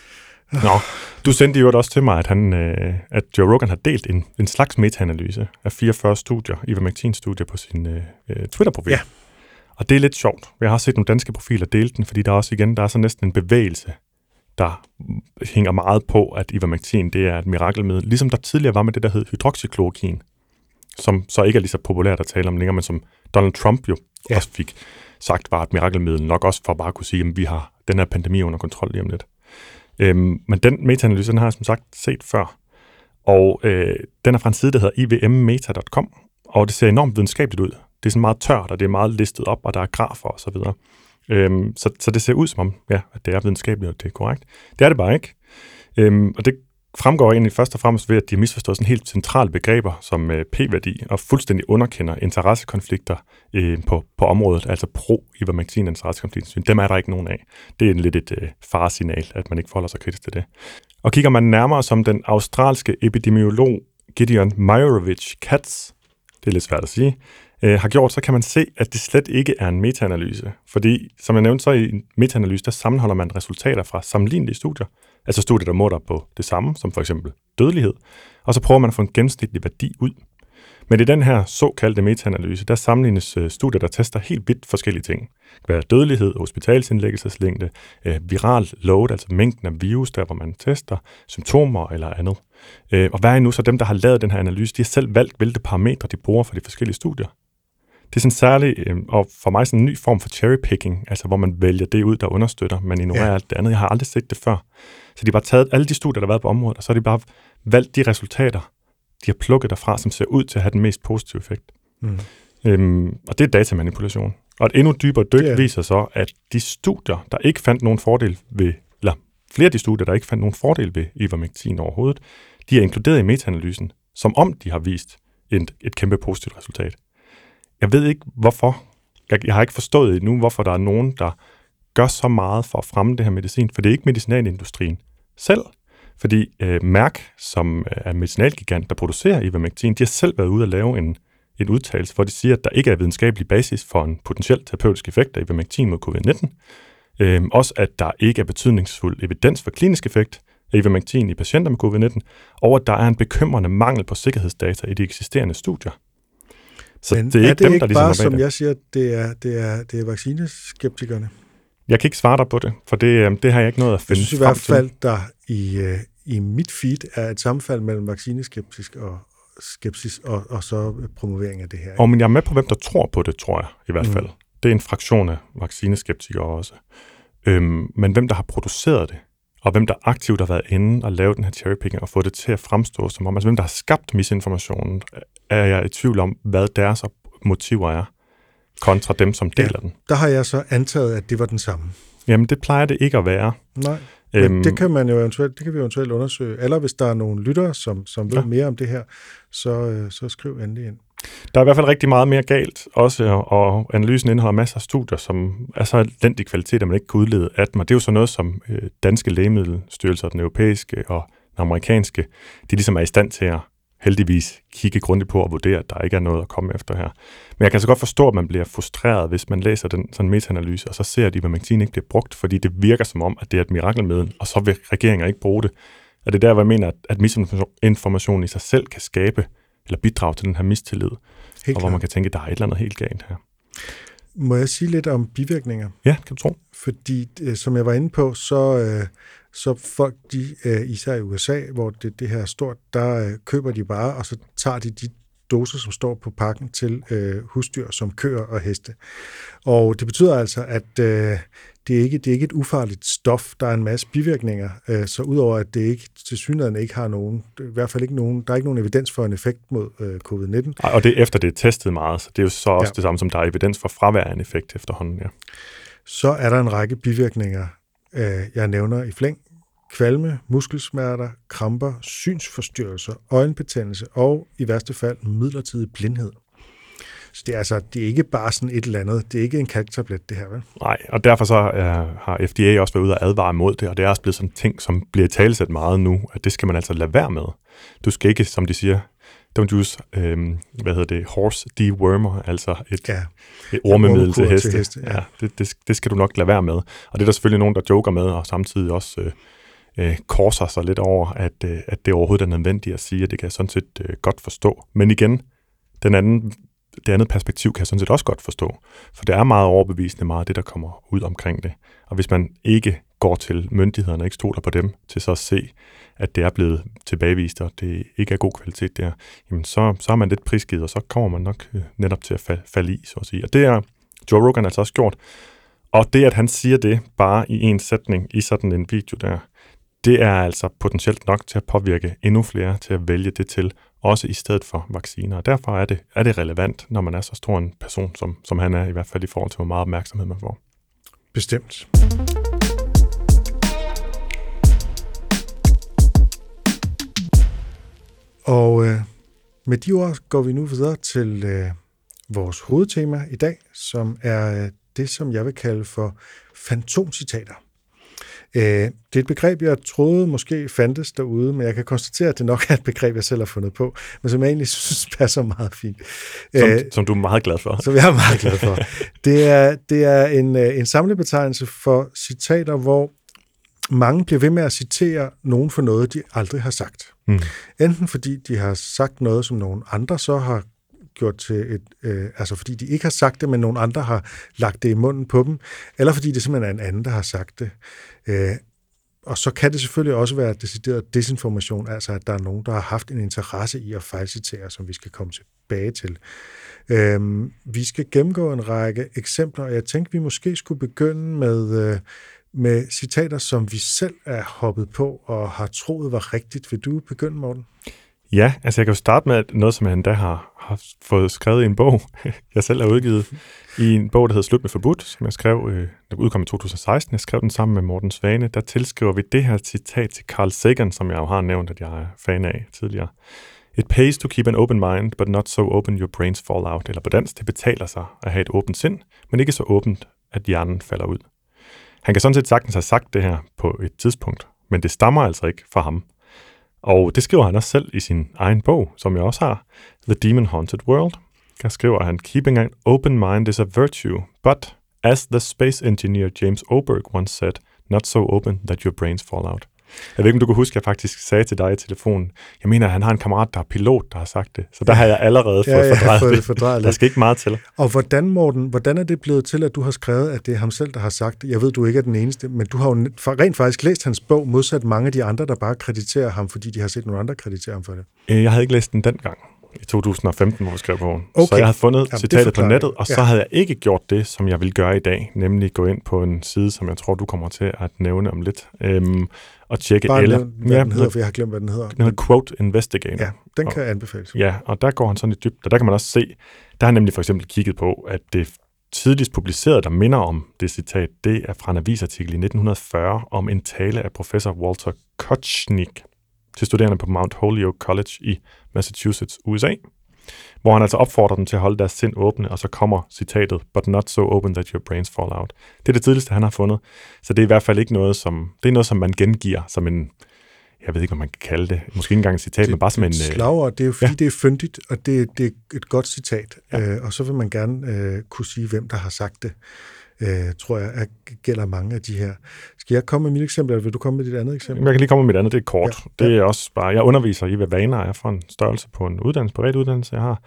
Speaker 3: Nå, du sendte jo også til mig, at, han, øh, at Joe Rogan har delt en, en slags metaanalyse af 44 studier, ivermectin-studier på sin øh, øh, Twitter-profil.
Speaker 2: Ja.
Speaker 3: Og det er lidt sjovt. Jeg har set nogle danske profiler dele den, fordi der er også igen, der er så næsten en bevægelse, der hænger meget på, at ivermectin det er et mirakelmiddel. Ligesom der tidligere var med det, der hed hydroxychloroquin, som så ikke er lige så populært at tale om længere, men som Donald Trump jo ja. Også fik sagt var et mirakelmiddel, nok også for bare at kunne sige, at vi har den her pandemi under kontrol lige om lidt. Øhm, men den metaanalyse, den har jeg som sagt set før. Og øh, den er fra en side, der hedder ivmmeta.com, og det ser enormt videnskabeligt ud. Det er sådan meget tørt, og det er meget listet op, og der er grafer og så videre. Øhm, så, så det ser ud som om, ja, at det er videnskabeligt, og det er korrekt. Det er det bare ikke. Øhm, og det fremgår egentlig først og fremmest ved, at de har misforstået sådan helt centrale begreber som øh, p-værdi og fuldstændig underkender interessekonflikter øh, på, på området, altså pro-ivermectin interessekonflikter. Dem er der ikke nogen af. Det er en lidt et øh, faresignal, at man ikke forholder sig kritisk til det. Og kigger man nærmere som den australske epidemiolog Gideon Majorovich Katz, det er lidt svært at sige, øh, har gjort, så kan man se, at det slet ikke er en metaanalyse. Fordi, som jeg nævnte, så i en metaanalyse, der sammenholder man resultater fra sammenlignelige studier, altså studier, der måler på det samme, som for eksempel dødelighed, og så prøver man at få en gennemsnitlig værdi ud. Men i den her såkaldte metaanalyse, der sammenlignes øh, studier, der tester helt vidt forskellige ting. Det kan være dødelighed, hospitalsindlæggelseslængde, øh, viral load, altså mængden af virus, der hvor man tester, symptomer eller andet. Øh, og hvad er nu så dem, der har lavet den her analyse? De har selv valgt, hvilke parametre de bruger for de forskellige studier. Det er sådan særlig, øh, og for mig sådan en ny form for cherrypicking, altså hvor man vælger det ud, der understøtter, men ignorerer ja. alt det andet. Jeg har aldrig set det før. Så de har bare taget alle de studier, der har været på området, og så har de bare valgt de resultater, de har plukket derfra, som ser ud til at have den mest positive effekt. Mm. Øhm, og det er datamanipulation. Og et endnu dybere dyk yeah. viser så, at de studier, der ikke fandt nogen fordel ved, eller flere af de studier, der ikke fandt nogen fordel ved ivermectin overhovedet, de er inkluderet i metaanalysen, som om de har vist et, et kæmpe positivt resultat. Jeg ved ikke, hvorfor. Jeg, jeg har ikke forstået endnu, hvorfor der er nogen, der gør så meget for at fremme det her medicin, for det er ikke medicinalindustrien selv. Fordi øh, Mærk, som øh, er medicinalgigant, der producerer ivermectin, de har selv været ude at lave en, en udtalelse, hvor de siger, at der ikke er videnskabelig basis for en potentiel terapeutisk effekt af ivermectin mod covid-19. Øh, også at der ikke er betydningsfuld evidens for klinisk effekt af ivermectin i patienter med covid-19, og at der er en bekymrende mangel på sikkerhedsdata i de eksisterende studier.
Speaker 2: Så Men det er, er ikke det dem, ikke der ligesom bare, som jeg siger, det er, det er, det er vaccineskeptikerne?
Speaker 3: Jeg kan ikke svare dig på det, for det, øh, det har jeg ikke noget at finde
Speaker 2: Jeg synes i hvert fald, der i, øh, i mit feed er et sammenfald mellem vaccineskeptisk og, skepsis og, og så promovering af det her.
Speaker 3: Og men jeg er med på, hvem der tror på det, tror jeg i hvert mm. fald. Det er en fraktion af vaccineskeptikere også. Øhm, men hvem der har produceret det, og hvem der aktivt har været inde og lavet den her cherrypicking og fået det til at fremstå som om, altså hvem der har skabt misinformationen, er jeg i tvivl om, hvad deres motiver er, kontra dem, som deler ja, den.
Speaker 2: Der har jeg så antaget, at det var den samme.
Speaker 3: Jamen, det plejer det ikke at være.
Speaker 2: Nej, men øhm, det kan man jo eventuelt, det kan vi eventuelt undersøge. Eller hvis der er nogle lyttere, som, som ved ja. mere om det her, så, øh, så skriv endelig ind.
Speaker 3: Der er i hvert fald rigtig meget mere galt også, og analysen indeholder masser af studier, som er så elendig kvalitet, at man ikke kan udlede af dem. Og det er jo så noget, som øh, danske lægemiddelstyrelser, den europæiske og den amerikanske, de ligesom er i stand til at heldigvis kigge grundigt på og vurdere, at der ikke er noget at komme efter her. Men jeg kan så godt forstå, at man bliver frustreret, hvis man læser den sådan metaanalyse, og så ser, at ivermectin ikke bliver brugt, fordi det virker som om, at det er et mirakelmiddel, og så vil regeringen ikke bruge det. Og det er der, hvor jeg mener, at misinformation i sig selv kan skabe eller bidrage til den her mistillid, helt og hvor klar. man kan tænke, at der er et eller andet helt galt her.
Speaker 2: Må jeg sige lidt om bivirkninger?
Speaker 3: Ja, kan du tro.
Speaker 2: Fordi, øh, som jeg var inde på, så, øh, så folk, de, øh, især i USA, hvor det, det her er stort, der køber de bare, og så tager de de doser, som står på pakken til øh, husdyr som køer og heste. Og det betyder altså, at øh, det, er ikke, det er ikke et ufarligt stof. Der er en masse bivirkninger, øh, så udover at det ikke til synligheden ikke har nogen, i hvert fald ikke nogen, der er ikke nogen evidens for en effekt mod øh, covid-19.
Speaker 3: Ej, og det er efter det er testet meget, så det er jo så også ja. det samme som der er evidens for fravær af en effekt efterhånden. Ja.
Speaker 2: Så er der en række bivirkninger, øh, jeg nævner i flæng kvalme, muskelsmerter, kramper, synsforstyrrelser, øjenbetændelse og i værste fald midlertidig blindhed. Så det er altså det er ikke bare sådan et eller andet. Det er ikke en kalktablet, det her, vel?
Speaker 3: Nej, og derfor så uh, har FDA også været ude og advare mod det, og det er også blevet sådan en ting, som bliver talsat meget nu, at det skal man altså lade være med. Du skal ikke, som de siger, don't use, øhm, hvad hedder det, horse dewormer, altså et, ja. et ormemiddel til heste. Til heste ja. Ja, det, det, det skal du nok lade være med. Og det er der selvfølgelig nogen, der joker med, og samtidig også øh, øh, korser sig lidt over, at, øh, at det overhovedet er nødvendigt at sige, at det kan jeg sådan set øh, godt forstå. Men igen, den anden, det andet perspektiv kan jeg sådan set også godt forstå, for det er meget overbevisende meget det, der kommer ud omkring det. Og hvis man ikke går til myndighederne og ikke stoler på dem til så at se, at det er blevet tilbagevist, og det ikke er god kvalitet der, jamen så, så er man lidt prisgivet, og så kommer man nok øh, netop til at falde i, så at sige. Og det er Joe Rogan altså også gjort. Og det, at han siger det bare i en sætning i sådan en video der, det er altså potentielt nok til at påvirke endnu flere til at vælge det til, også i stedet for vacciner. Og derfor er det, er det relevant, når man er så stor en person, som, som han er, i hvert fald i forhold til, hvor meget opmærksomhed man får.
Speaker 2: Bestemt. Og øh, med de ord går vi nu videre til øh, vores hovedtema i dag, som er øh, det, som jeg vil kalde for fantomcitater. Øh, det er et begreb, jeg troede måske fandtes derude, men jeg kan konstatere, at det nok er et begreb, jeg selv har fundet på, men som jeg egentlig synes passer meget fint.
Speaker 3: Som, øh, som du er meget glad for.
Speaker 2: Som jeg er meget glad for. Det er, det er en, øh, en samlebetegnelse for citater, hvor mange bliver ved med at citere nogen for noget, de aldrig har sagt. Mm. Enten fordi de har sagt noget, som nogen andre så har gjort til et, øh, altså fordi de ikke har sagt det, men nogen andre har lagt det i munden på dem, eller fordi det simpelthen er en anden, der har sagt det. Øh, og så kan det selvfølgelig også være decideret desinformation, altså at der er nogen, der har haft en interesse i at fejlcitere, som vi skal komme tilbage til. Øh, vi skal gennemgå en række eksempler, og jeg tænkte, vi måske skulle begynde med, øh, med citater, som vi selv er hoppet på og har troet var rigtigt. Vil du begynde, Morten?
Speaker 3: Ja, altså jeg kan jo starte med noget, som jeg endda har, har fået skrevet i en bog, jeg selv har udgivet, i en bog, der hedder Slut med Forbudt, som jeg skrev, øh, der udkom i 2016. Jeg skrev den sammen med Morten Svane. Der tilskriver vi det her citat til Carl Sagan, som jeg jo har nævnt, at jeg er fan af tidligere. It pays to keep an open mind, but not so open your brains fall out. Eller på dansk, det betaler sig at have et åbent sind, men ikke så åbent, at hjernen falder ud. Han kan sådan set sagtens have sagt det her på et tidspunkt, men det stammer altså ikke fra ham. Og det skriver han også selv i sin egen bog, som jeg også har, The Demon Haunted World. Der skriver han, Keeping an open mind is a virtue, but as the space engineer James Oberg once said, not so open that your brains fall out. Jeg ved ikke, om du kan huske, at jeg faktisk sagde til dig i telefonen, jeg mener, at han har en kammerat, der er pilot, der har sagt det. Så der har jeg allerede fået ja, fordrejet fået det. Fordrejet der skal ikke meget til.
Speaker 2: Og hvordan, Morten, hvordan er det blevet til, at du har skrevet, at det er ham selv, der har sagt det? Jeg ved, du ikke er den eneste, men du har jo rent faktisk læst hans bog, modsat mange af de andre, der bare krediterer ham, fordi de har set nogle andre kreditere ham for det.
Speaker 3: Øh, jeg havde ikke læst den dengang i 2015, hvor vi skrev bogen. Okay. Så jeg havde fundet Jamen, citatet på nettet, og ja. så havde jeg ikke gjort det, som jeg vil gøre i dag, nemlig gå ind på en side, som jeg tror, du kommer til at nævne om lidt, øhm, og tjekke
Speaker 2: Bare Elle. Nævn, hvad ja, den hedder, for jeg har glemt, hvad den hedder. Den
Speaker 3: hedder Quote Investigator.
Speaker 2: Ja, den kan og, anbefales.
Speaker 3: Ja, og der går han sådan i dybt, og der kan man også se, der har nemlig for eksempel kigget på, at det tidligst publicerede, der minder om det citat, det er fra en avisartikel i 1940 om en tale af professor Walter Kochnik til studerende på Mount Holyoke College i Massachusetts, USA, hvor han altså opfordrer dem til at holde deres sind åbne, og så kommer citatet, but not so open that your brains fall out. Det er det tidligste, han har fundet. Så det er i hvert fald ikke noget, som, det er noget, som man gengiver som en, jeg ved ikke, hvad man kan kalde det, måske ikke engang et citat,
Speaker 2: det,
Speaker 3: men bare som en...
Speaker 2: Slagord, det er jo fordi, ja. det er fyndigt, og det, det er et godt citat, ja. øh, og så vil man gerne øh, kunne sige, hvem der har sagt det øh, tror jeg, at gælder mange af de her. Skal jeg komme med mit eksempel, eller vil du komme med dit andet eksempel?
Speaker 3: Jeg kan lige komme med mit andet, det er kort. Ja. Det er også bare, jeg underviser i, hvad vaner er for en størrelse på en uddannelse, privat uddannelse, jeg har.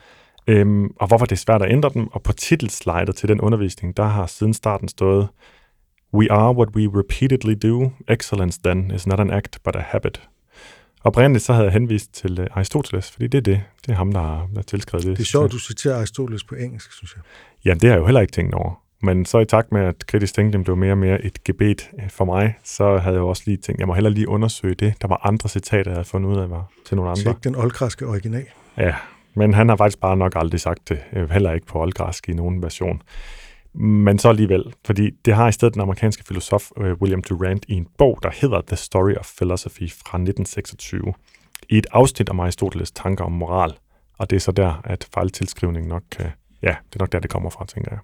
Speaker 3: Øhm, og hvorfor det er svært at ændre dem. Og på titelslidet til den undervisning, der har siden starten stået, We are what we repeatedly do. Excellence then is not an act, but a habit. Oprindeligt så havde jeg henvist til uh, Aristoteles, fordi det er det. Det er ham, der har, tilskrevet det.
Speaker 2: Det er sjovt, du citerer Aristoteles på engelsk, synes jeg.
Speaker 3: Ja, det har jeg jo heller ikke tænkt over. Men så i takt med, at kritisk tænkning blev mere og mere et gebet øh, for mig, så havde jeg også lige tænkt, jeg må heller lige undersøge det. Der var andre citater, jeg havde fundet ud af, var til nogle andre.
Speaker 2: Tjek den oldgræske original.
Speaker 3: Ja, men han har faktisk bare nok aldrig sagt det. Øh, heller ikke på oldgræsk i nogen version. Men så alligevel, fordi det har i stedet den amerikanske filosof øh, William Durant i en bog, der hedder The Story of Philosophy fra 1926, i et afsnit om Aristoteles tanker om moral. Og det er så der, at fejltilskrivningen nok kan, ja, det er nok der, det kommer fra, tænker jeg.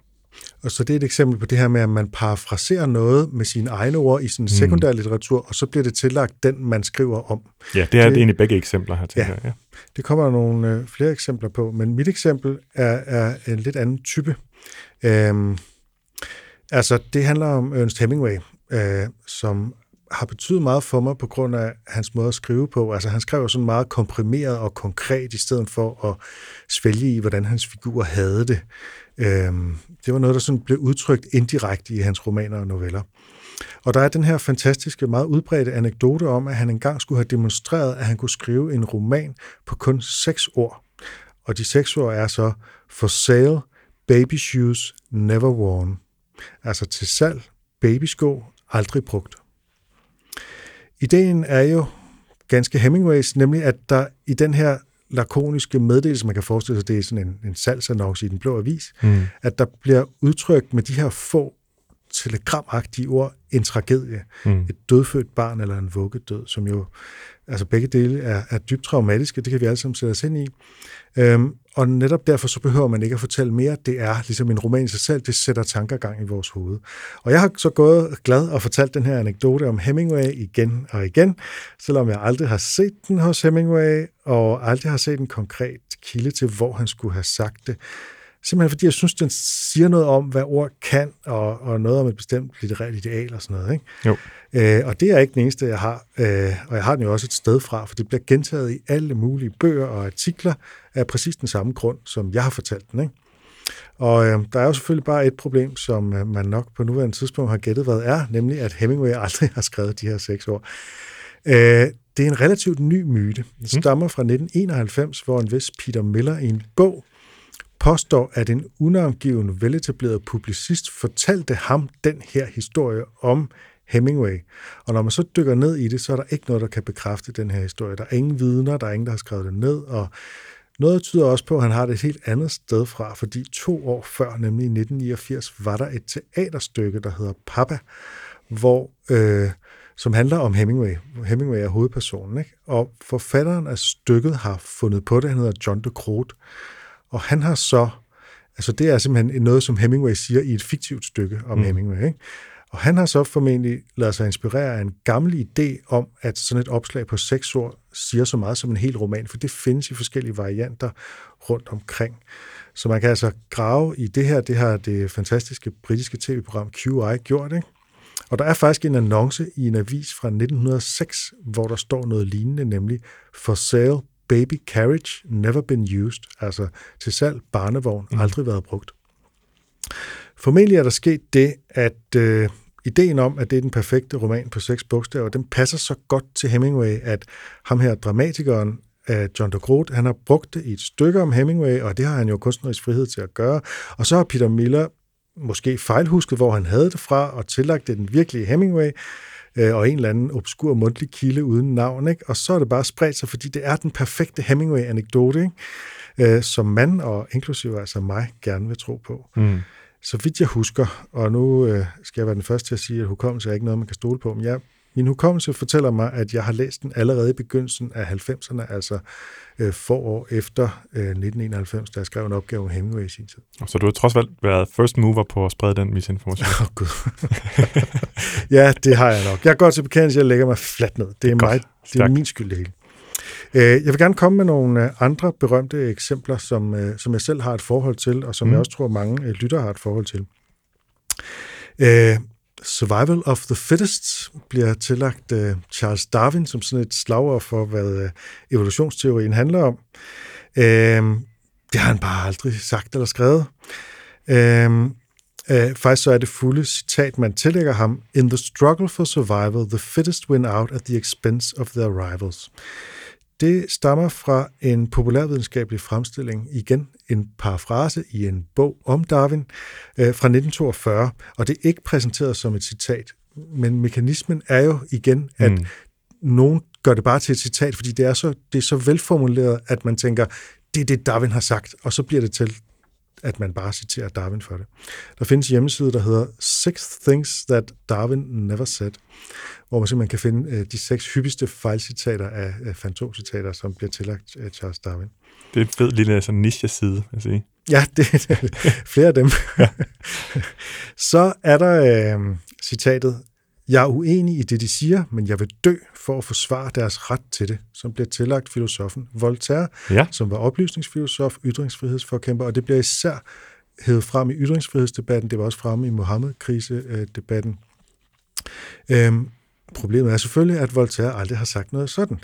Speaker 2: Og så det er et eksempel på det her med, at man parafraserer noget med sine egne ord i sin mm. sekundær litteratur, og så bliver det tillagt den, man skriver om.
Speaker 3: Ja, det er det, egentlig begge eksempler her. Ja, jeg. ja,
Speaker 2: det kommer der nogle øh, flere eksempler på, men mit eksempel er, er en lidt anden type. Øhm, altså, det handler om Ernest Hemingway, øh, som har betydet meget for mig på grund af hans måde at skrive på. Altså han skrev sådan meget komprimeret og konkret, i stedet for at svælge i, hvordan hans figurer havde det. Øhm, det var noget, der sådan blev udtrykt indirekte i hans romaner og noveller. Og der er den her fantastiske, meget udbredte anekdote om, at han engang skulle have demonstreret, at han kunne skrive en roman på kun seks ord. Og de seks ord er så For sale, baby shoes, never worn. Altså til salg, babysko, aldrig brugt. Ideen er jo ganske Hemingways, nemlig at der i den her lakoniske meddelelse, man kan forestille sig, det er sådan en, en salgsannonce i den blå avis, mm. at der bliver udtrykt med de her få telegramagtige ord en tragedie. Mm. Et dødfødt barn eller en vuggedød, som jo Altså begge dele er, er dybt traumatiske, det kan vi alle sammen sætte os ind i. Øhm, og netop derfor så behøver man ikke at fortælle mere. Det er ligesom en roman i sig selv, det sætter tankergang i vores hoved. Og jeg har så gået glad og fortalt den her anekdote om Hemingway igen og igen, selvom jeg aldrig har set den hos Hemingway, og aldrig har set en konkret kilde til, hvor han skulle have sagt det. Simpelthen fordi jeg synes, den siger noget om, hvad ord kan, og, og noget om et bestemt litterært ideal og sådan noget. Ikke?
Speaker 3: Jo.
Speaker 2: Øh, og det er ikke den eneste, jeg har. Øh, og jeg har den jo også et sted fra, for det bliver gentaget i alle mulige bøger og artikler af præcis den samme grund, som jeg har fortalt den. Ikke? Og øh, der er jo selvfølgelig bare et problem, som øh, man nok på nuværende tidspunkt har gættet, hvad er, nemlig at Hemingway aldrig har skrevet de her seks år. Øh, det er en relativt ny myte. Den stammer fra 1991, hvor en vis Peter Miller i en bog påstår, at en unavngiven, veletableret publicist fortalte ham den her historie om Hemingway. Og når man så dykker ned i det, så er der ikke noget, der kan bekræfte den her historie. Der er ingen vidner, der er ingen, der har skrevet det ned, og noget tyder også på, at han har det et helt andet sted fra, fordi to år før, nemlig i 1989, var der et teaterstykke, der hedder Papa, hvor, øh, som handler om Hemingway. Hemingway er hovedpersonen, ikke? og forfatteren af stykket har fundet på det, han hedder John de Groot, og han har så, altså det er simpelthen noget, som Hemingway siger i et fiktivt stykke om mm. Hemingway, ikke? Og han har så formentlig lavet sig inspirere af en gammel idé om, at sådan et opslag på seks ord siger så meget som en hel roman, for det findes i forskellige varianter rundt omkring. Så man kan altså grave i det her, det har det fantastiske britiske tv-program QI gjort, ikke? Og der er faktisk en annonce i en avis fra 1906, hvor der står noget lignende, nemlig For sale baby carriage, never been used, altså til salg barnevogn, aldrig været brugt. Formentlig er der sket det, at øh, ideen om, at det er den perfekte roman på seks bogstaver, den passer så godt til Hemingway, at ham her, dramatikeren, af John de Groot, han har brugt det i et stykke om Hemingway, og det har han jo kunstnerisk frihed til at gøre. Og så har Peter Miller måske fejlhusket, hvor han havde det fra, og tillagt det den virkelige Hemingway, øh, og en eller anden obskur mundtlig kilde uden navn, ikke? og så er det bare spredt sig, fordi det er den perfekte Hemingway-anekdote, ikke? Øh, som man, og inklusive altså mig, gerne vil tro på.
Speaker 3: Mm.
Speaker 2: Så vidt jeg husker, og nu øh, skal jeg være den første til at sige, at hukommelse er ikke noget, man kan stole på, men jeg, min hukommelse fortæller mig, at jeg har læst den allerede i begyndelsen af 90'erne, altså øh, få år efter øh, 1991, da jeg skrev en opgave om Hemingway i sin tid.
Speaker 3: Så du har trods alt været first mover på at sprede den misinformation.
Speaker 2: Åh, oh, Gud. ja, det har jeg nok. Jeg går til bekendelse, jeg lægger mig fladt ned. Det er,
Speaker 3: Godt.
Speaker 2: mig, det er min skyld det hele. Øh, Jeg vil gerne komme med nogle øh, andre berømte eksempler, som, øh, som jeg selv har et forhold til, og som
Speaker 3: Mm.
Speaker 2: jeg også tror, mange lyttere har et forhold til. Survival of the Fittest bliver tillagt øh, Charles Darwin som sådan et slagord for, hvad øh, evolutionsteorien handler om. Øh, det har han bare aldrig sagt eller skrevet. Øh, øh, faktisk så er det fulde citat, man tillægger ham. In the struggle for survival, the fittest win out at the expense of their rivals. Det stammer fra en populærvidenskabelig fremstilling, igen en parafrase i en bog om Darwin øh, fra 1942, og det er ikke præsenteret som et citat, men mekanismen er jo igen, at
Speaker 3: Mm.
Speaker 2: nogen gør det bare til et citat, fordi det er, så, det er så velformuleret, at man tænker, det er det, Darwin har sagt, og så bliver det til, at man bare citerer Darwin for det. Der findes hjemmeside, der hedder Six Things That Darwin Never Said, hvor man simpelthen kan finde øh, de seks hyppigste fejlcitater af fantomcitater, som bliver tillagt øh, Charles Darwin.
Speaker 3: Det er en fed lille sådan, niche-side, vil jeg sige.
Speaker 2: Ja, det er flere af dem. Så er der øh, citatet, jeg er uenig i det, de siger, men jeg vil dø for at forsvare deres ret til det, som bliver tillagt filosofen Voltaire,
Speaker 3: Ja.
Speaker 2: som var oplysningsfilosof, ytringsfrihedsforkæmper, og det bliver især hævet frem i ytringsfrihedsdebatten, det var også fremme i Mohammed-krisedebatten. Øhm, problemet er selvfølgelig, at Voltaire aldrig har sagt noget sådan.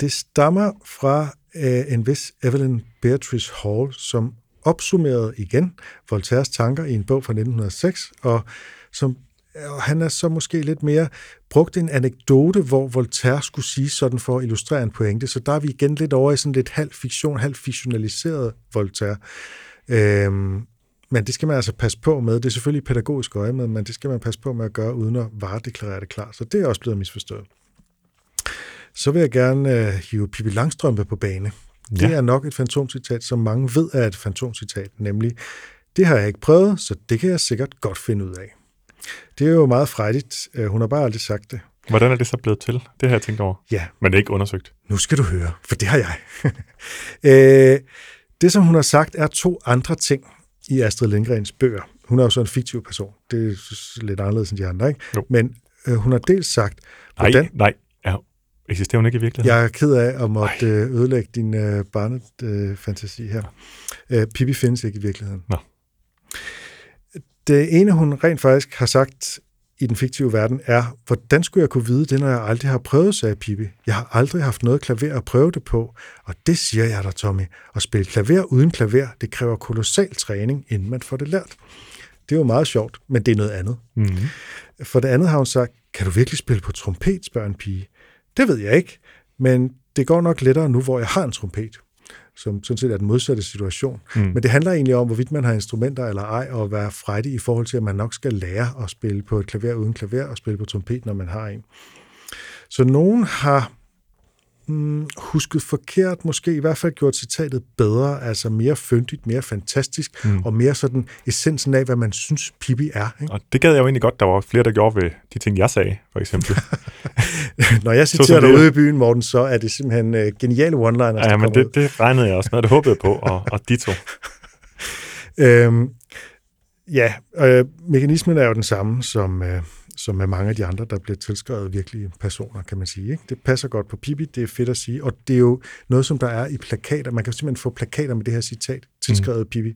Speaker 2: Det stammer fra øh, en vis Evelyn Beatrice Hall, som opsummerede igen Voltaires tanker i en bog fra 1906, og som og han er så måske lidt mere brugt en anekdote, hvor Voltaire skulle sige sådan for at illustrere en pointe, så der er vi igen lidt over i sådan lidt halv fiktion, halv fiktionaliseret Voltaire. Øhm, men det skal man altså passe på med. Det er selvfølgelig pædagogisk øje med, men det skal man passe på med at gøre, uden at varedeklarere det klar. Så det er også blevet misforstået. Så vil jeg gerne øh, hive Pippi Langstrømpe på bane. Det
Speaker 3: Ja.
Speaker 2: er nok et fantomcitat, som mange ved er et fantomcitat, nemlig, det har jeg ikke prøvet, så det kan jeg sikkert godt finde ud af. Det er jo meget frejdigt. Øh, Hun har bare aldrig sagt det.
Speaker 3: Hvordan er det så blevet til? Det har jeg tænkt over.
Speaker 2: Ja,
Speaker 3: Men det er ikke undersøgt.
Speaker 2: nu skal du høre, for det har jeg. øh, det, som hun har sagt, er to andre ting i Astrid Lindgrens bøger. Hun er jo så en fiktiv person. Det er lidt anderledes end de andre, ikke?
Speaker 3: Jo.
Speaker 2: Men øh, hun har dels sagt,
Speaker 3: Nej,
Speaker 2: hvordan,
Speaker 3: nej. Ja, eksisterer hun ikke i virkeligheden?
Speaker 2: jeg er ked af at måtte øh, ødelægge din øh, barnefantasi her. Øh, Pippi findes ikke i virkeligheden.
Speaker 3: Nå.
Speaker 2: Det ene, hun rent faktisk har sagt i den fiktive verden, er, hvordan skulle jeg kunne vide det, når jeg aldrig har prøvet, sagde Pippi. Jeg har aldrig haft noget klaver at prøve det på, og det siger jeg dig, Tommy. At spille klaver uden klaver, det kræver kolossal træning, inden man får det lært. Det er jo meget sjovt, men det er noget andet.
Speaker 3: Mm-hmm.
Speaker 2: For det andet har hun sagt, kan du virkelig spille på trompet, spørger en pige. Det ved jeg ikke, men det går nok lettere nu, hvor jeg har en trompet, som sådan set er den modsatte situation. Mm. Men det handler egentlig om, hvorvidt man har instrumenter eller ej, og være frejdig i forhold til, at man nok skal lære at spille på et klaver uden klaver, og spille på trompet, når man har en. Så nogen har mm, husket forkert, måske i hvert fald gjort citatet bedre, altså mere fyndigt, mere fantastisk, mm. og mere sådan essensen af, hvad man synes Pippi er. Ikke?
Speaker 3: Og det gad jeg jo egentlig godt, der var flere, der gjorde ved de ting, jeg sagde, for eksempel.
Speaker 2: Når jeg citerer dig ude i byen, Morten, så er det simpelthen uh, geniale one-liners,
Speaker 3: ja, men
Speaker 2: ud.
Speaker 3: det, det regnede jeg også med, det håbede jeg på, og, og de to.
Speaker 2: Øhm, ja, øh, mekanismen er jo den samme som, øh, som med mange af de andre, der bliver tilskrevet virkelige personer, kan man sige. Ikke? Det passer godt på Pippi, det er fedt at sige, og det er jo noget, som der er i plakater. Man kan simpelthen få plakater med det her citat, tilskrevet mm. Pippi,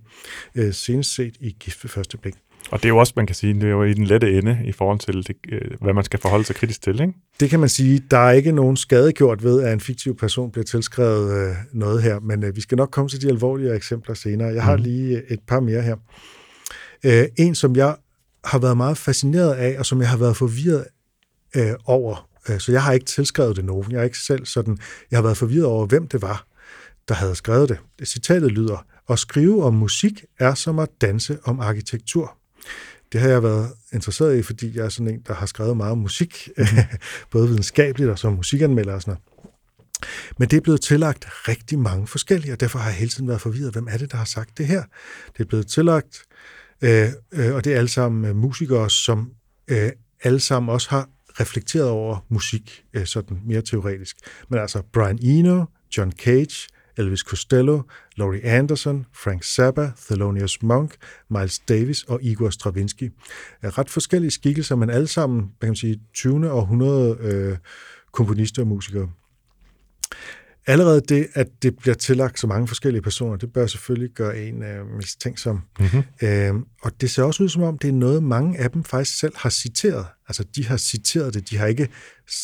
Speaker 2: øh, senest set i Gift ved første blik.
Speaker 3: Og det er jo også, man kan sige, det er jo i den lette ende i forhold til, det, øh, hvad man skal forholde sig kritisk til, ikke?
Speaker 2: Det kan man sige, der er ikke nogen skadegjort ved, at en fiktiv person bliver tilskrevet øh, noget her, men øh, vi skal nok komme til de alvorlige eksempler senere. Jeg har lige øh, et par mere her. Øh, en, som jeg har været meget fascineret af, og som jeg har været forvirret øh, over, øh, så jeg har ikke tilskrevet det nogen. Jeg har ikke selv sådan, jeg har været forvirret over, hvem det var, der havde skrevet det. det citatet lyder, at skrive om musik er som at danse om arkitektur. Det har jeg været interesseret i, fordi jeg er sådan en, der har skrevet meget om musik, både videnskabeligt og som musikanmelder og sådan noget. Men det er blevet tillagt rigtig mange forskellige, og derfor har jeg hele tiden været forvirret, hvem er det, der har sagt det her? Det er blevet tillagt, øh, øh, og det er alle sammen øh, musikere, som øh, alle sammen også har reflekteret over musik, øh, sådan mere teoretisk. Men altså Brian Eno, John Cage, Elvis Costello, Laurie Anderson, Frank Zappa, Thelonious Monk, Miles Davis og Igor Stravinsky. Øh, ret forskellige skikkelser, men alle sammen, kan man sige, 20. århundrede øh, komponister og musikere. Allerede det, at det bliver tillagt så mange forskellige personer, det bør selvfølgelig gøre en øh, mistænksom. Mm-hmm. Øh, og det ser også ud som om, det er noget, mange af dem faktisk selv har citeret. Altså, de har citeret det. De har ikke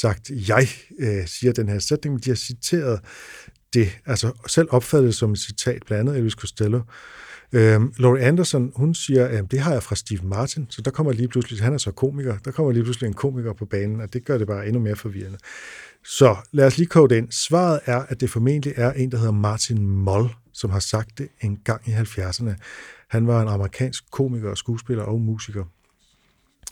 Speaker 2: sagt, jeg øh, siger den her sætning, men de har citeret det, altså selv opfattet det som et citat, blandt andet Elvis Costello. Øhm, Laurie Anderson, hun siger, at det har jeg fra Steve Martin, så der kommer lige pludselig, han er så komiker, der kommer lige pludselig en komiker på banen, og det gør det bare endnu mere forvirrende. Så lad os lige kode det ind. Svaret er, at det formentlig er en, der hedder Martin Moll, som har sagt det en gang i 70'erne. Han var en amerikansk komiker, skuespiller og musiker.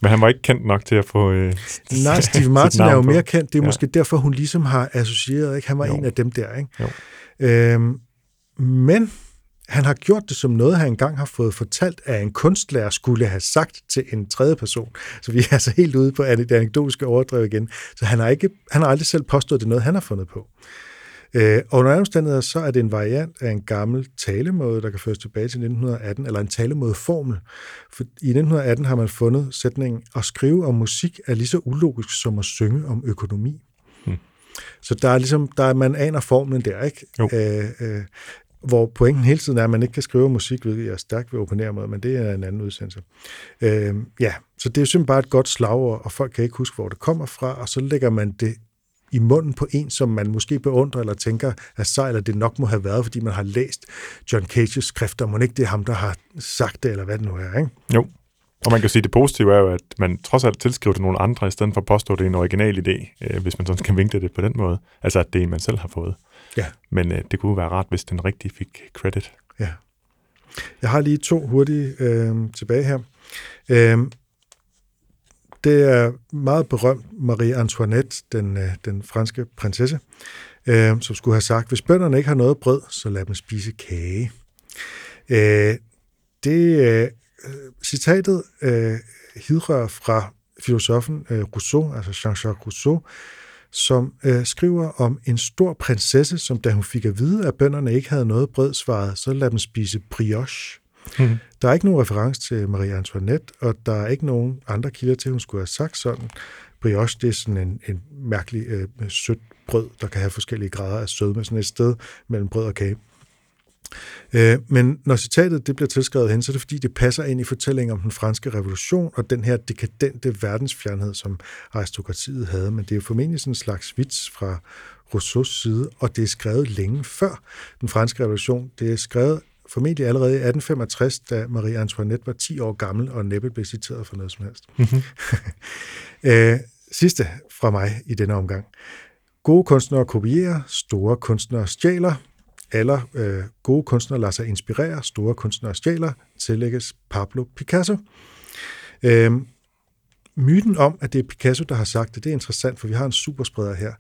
Speaker 3: Men han var ikke kendt nok til at få... Øh,
Speaker 2: Nej, Steve Martin er jo mere kendt. Det er
Speaker 3: Ja.
Speaker 2: måske derfor, hun ligesom har associeret. Ikke? Han var
Speaker 3: Jo.
Speaker 2: en af dem der. Ikke?
Speaker 3: Jo.
Speaker 2: Øhm, men han har gjort det som noget, han engang har fået fortalt, at en kunstlærer skulle have sagt til en tredje person. Så vi er altså helt ude på det anekdotiske overdrev igen. Så han har, ikke, han har aldrig selv påstået, det er noget, han har fundet på. Øh, og under omstændigheder, så er det en variant af en gammel talemåde, der kan føres tilbage til 1918, eller en talemådeformel. For i 1918 har man fundet sætningen, at skrive om musik er lige så ulogisk som at synge om økonomi. Hmm. Så der er ligesom, der er, man aner formlen der, ikke?
Speaker 3: Jo.
Speaker 2: Øh, øh, hvor pointen hele tiden er, at man ikke kan skrive musik, hvilket jeg er stærkt ved at opponere mod, men det er en anden udsendelse. Øh, ja, så det er jo simpelthen bare et godt slagord, og folk kan ikke huske, hvor det kommer fra, og så lægger man det i munden på en, som man måske beundrer eller tænker er sej, eller det nok må have været, fordi man har læst John Cages skrifter, må ikke det er ham, der har sagt det, eller hvad det nu er, ikke?
Speaker 3: Jo. Og man kan sige, at det positive er jo, at man trods alt tilskriver det nogle andre, i stedet for at påstå, at det er en original idé, øh, hvis man sådan kan vinkle det på den måde. Altså, at det er en, man selv har fået.
Speaker 2: Ja.
Speaker 3: Men øh, det kunne være rart, hvis den rigtige fik credit.
Speaker 2: Ja. Jeg har lige to hurtige øh, tilbage her. Øh, det er meget berømt Marie Antoinette, den, øh, den franske prinsesse, øh, som skulle have sagt, hvis bønderne ikke har noget brød, så lad dem spise kage. Øh, det øh, citatet øh, hidrører fra filosofen øh, Rousseau, altså Jean-Jacques Rousseau, som øh, skriver om en stor prinsesse, som da hun fik at vide, at bønderne ikke havde noget brød, svarede, så lad dem spise brioche. Mm. Der er ikke nogen reference til Marie Antoinette, og der er ikke nogen andre kilder til, at hun skulle have sagt sådan. Brioche, det er sådan en, en mærkelig øh, sødt brød, der kan have forskellige grader af sødme, sådan et sted mellem brød og kage. Øh, men når citatet det bliver tilskrevet hen, så er det fordi, det passer ind i fortællingen om den franske revolution og den her dekadente verdensfjernhed, som aristokratiet havde. Men det er jo formentlig sådan en slags vits fra Rousseaus side, og det er skrevet længe før den franske revolution. Det er skrevet formentlig allerede i 1865, da Marie Antoinette var 10 år gammel og næppe blev citeret for noget som helst. Mm-hmm. øh, sidste fra mig i denne omgang. Gode kunstnere kopierer, store kunstnere stjæler, eller øh, gode kunstnere lader sig inspirere, store kunstnere stjæler, tillægges Pablo Picasso. Øh, myten om, at det er Picasso, der har sagt det, det er interessant, for vi har en superspreder her.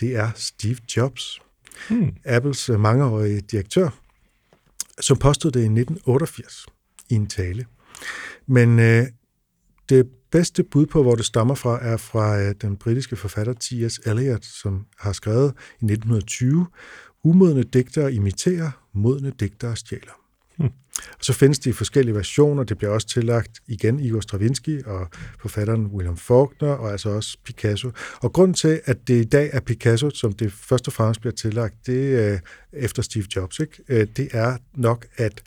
Speaker 2: Det er Steve Jobs, hmm. Apples øh, mangeårige direktør, som påstod det i 1988 i en tale. Men øh, det bedste bud på, hvor det stammer fra, er fra øh, den britiske forfatter T.S. Eliot, som har skrevet i 1920, Umodne digtere imiterer, modne digtere stjæler. Hmm. Og så findes de forskellige versioner. Det bliver også tillagt igen Igor Stravinsky og forfatteren William Faulkner, og altså også Picasso. Og grund til, at det i dag er Picasso, som det først og fremmest bliver tillagt, det er efter Steve Jobs, ikke? Øh, det er nok, at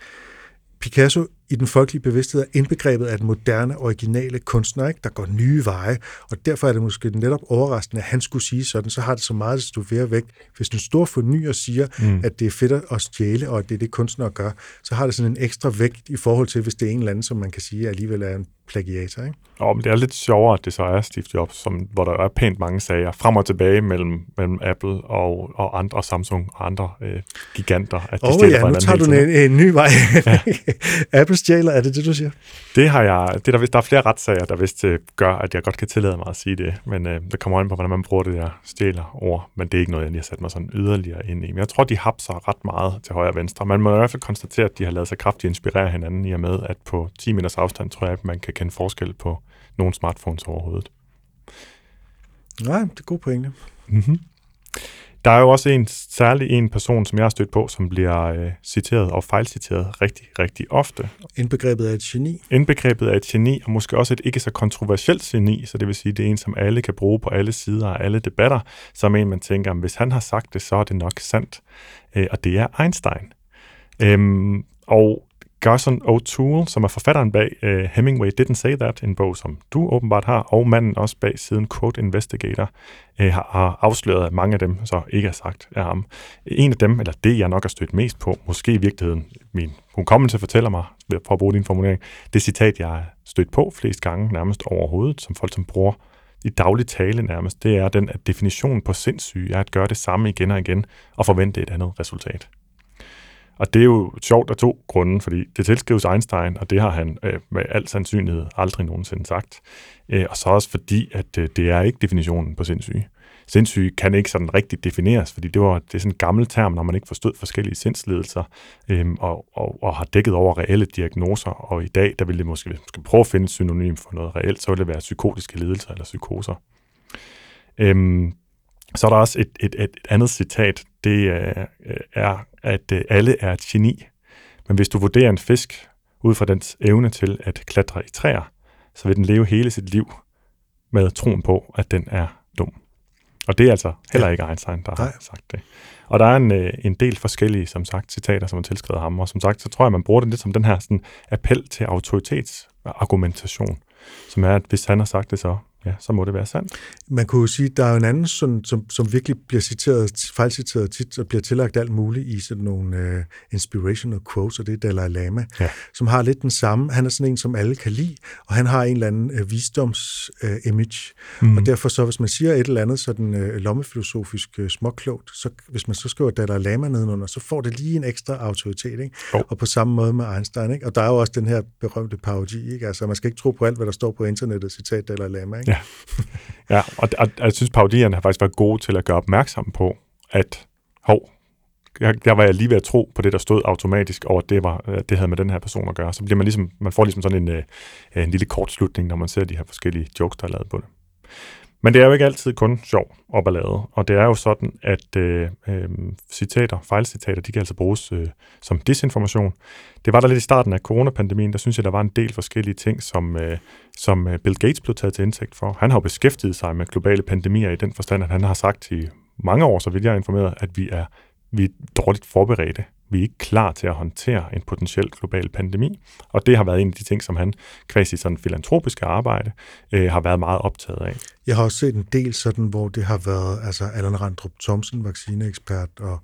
Speaker 2: Picasso i den folkelige bevidsthed er indbegrebet af den moderne, originale kunstner, ikke? der går nye veje, og derfor er det måske netop overraskende, at han skulle sige sådan, så har det så meget at stå være væk. Hvis en stor fornyer siger, mm. at det er fedt at stjæle, og at det er det, kunstnere gør, så har det sådan en ekstra vægt i forhold til, hvis det er en eller anden, som man kan sige alligevel er en plagiator. Ikke?
Speaker 3: Og men det er lidt sjovere, at det så er Steve Jobs, som, hvor der er pænt mange sager frem og tilbage mellem, mellem Apple og, og andre Samsung og andre øh, giganter.
Speaker 2: At de oh, ja, nu tager du en, en ny vej. Ja. Apple stjæler, er det det, du siger?
Speaker 3: Det har jeg, det er der, der er flere retssager, der vist øh, gør, at jeg godt kan tillade mig at sige det, men øh, det kommer ind på, hvordan man bruger det der stjæler ord, men det er ikke noget, jeg lige har sat mig sådan yderligere ind i. Men jeg tror, de hapser ret meget til højre og venstre. Man må i hvert fald konstatere, at de har lavet sig kraftigt inspirere hinanden i og med, at på 10 meters afstand, tror jeg, at man kan kende forskel på nogle smartphones overhovedet.
Speaker 2: Nej, det er god pointe.
Speaker 3: Mm-hmm. Der er jo også en særlig en person, som jeg har stødt på, som bliver øh, citeret og fejlciteret rigtig, rigtig ofte.
Speaker 2: Indbegrebet af et geni.
Speaker 3: Indbegrebet af et geni, og måske også et ikke så kontroversielt geni, så det vil sige, det er en, som alle kan bruge på alle sider af alle debatter, som en, man tænker, hvis han har sagt det, så er det nok sandt. Øh, og det er Einstein. Øhm, og Garson O'Toole, som er forfatteren bag uh, Hemingway Didn't Say That, en bog, som du åbenbart har, og manden også bag siden Quote Investigator, uh, har, har afsløret, at mange af dem så ikke er sagt af ham. En af dem, eller det jeg nok har stødt mest på, måske i virkeligheden min hukommelse fortæller mig, for at bruge din formulering, det citat, jeg har stødt på flest gange nærmest overhovedet, som folk som bruger i daglig tale nærmest, det er den, at definitionen på sindssyge er at gøre det samme igen og igen og forvente et andet resultat. Og det er jo sjovt af to grunde, fordi det tilskrives Einstein, og det har han øh, med al sandsynlighed aldrig nogensinde sagt. Øh, og så også fordi, at øh, det er ikke definitionen på sindssyge. Sindssyge kan ikke sådan rigtigt defineres, fordi det, var, det er sådan en gammel term, når man ikke forstod forskellige sindslidelser øh, og, og, og har dækket over reelle diagnoser. Og i dag, der vil det måske, hvis man skal prøve at finde et synonym for noget reelt, så vil det være psykotiske lidelser eller psykoser. Øh, så er der også et, et, et andet citat, det øh, er, at øh, alle er et geni. Men hvis du vurderer en fisk ud fra dens evne til at klatre i træer, så vil den leve hele sit liv med troen på, at den er dum. Og det er altså heller ja. ikke Einstein, der Nej. har sagt det. Og der er en, øh, en del forskellige, som sagt, citater, som er tilskrevet ham. Og som sagt, så tror jeg, man bruger det lidt som den her sådan, appel til autoritetsargumentation, som er, at hvis han har sagt det, så ja, så må det være sandt.
Speaker 2: Man kunne jo sige, at der er en anden, som, som, som virkelig bliver citeret, fejlciteret tit, og bliver tillagt alt muligt i sådan nogle uh, inspirational quotes, og det er Dalai Lama, ja. som har lidt den samme. Han er sådan en, som alle kan lide, og han har en eller anden uh, visdoms-image. Uh, mm. Og derfor så, hvis man siger et eller andet sådan uh, lommefilosofisk uh, småklogt, så hvis man så skriver Dalai Lama nedenunder, så får det lige en ekstra autoritet. Ikke? Oh. Og på samme måde med Einstein. Ikke? Og der er jo også den her berømte parodi. Ikke? Altså, man skal ikke tro på alt, hvad der står på internettet, citat Dalai Lama. Ikke?
Speaker 3: Ja, ja og, og, og jeg synes, parodierne har faktisk været gode til at gøre opmærksom på, at hov, jeg, der var jeg lige ved at tro på det, der stod automatisk, over at det, var, at det havde med den her person at gøre. Så bliver man ligesom, man får ligesom sådan en, øh, en lille kortslutning, når man ser de her forskellige jokes, der er lavet på det. Men det er jo ikke altid kun sjov og ballade, og det er jo sådan, at øh, øh, citater, fejlcitater, de kan altså bruges øh, som disinformation. Det var der lidt i starten af coronapandemien, der synes jeg, der var en del forskellige ting, som, øh, som øh, Bill Gates blev taget til indtægt for. Han har jo beskæftiget sig med globale pandemier i den forstand, at han har sagt i mange år, så vil jeg informere, informeret, at vi er, vi er dårligt forberedte vi er ikke klar til at håndtere en potentiel global pandemi. Og det har været en af de ting, som han, kvæs i sådan filantropiske arbejde, øh, har været meget optaget af.
Speaker 2: Jeg har også set en del sådan, hvor det har været altså Allan Randrup Thomsen, vaccineekspert, og,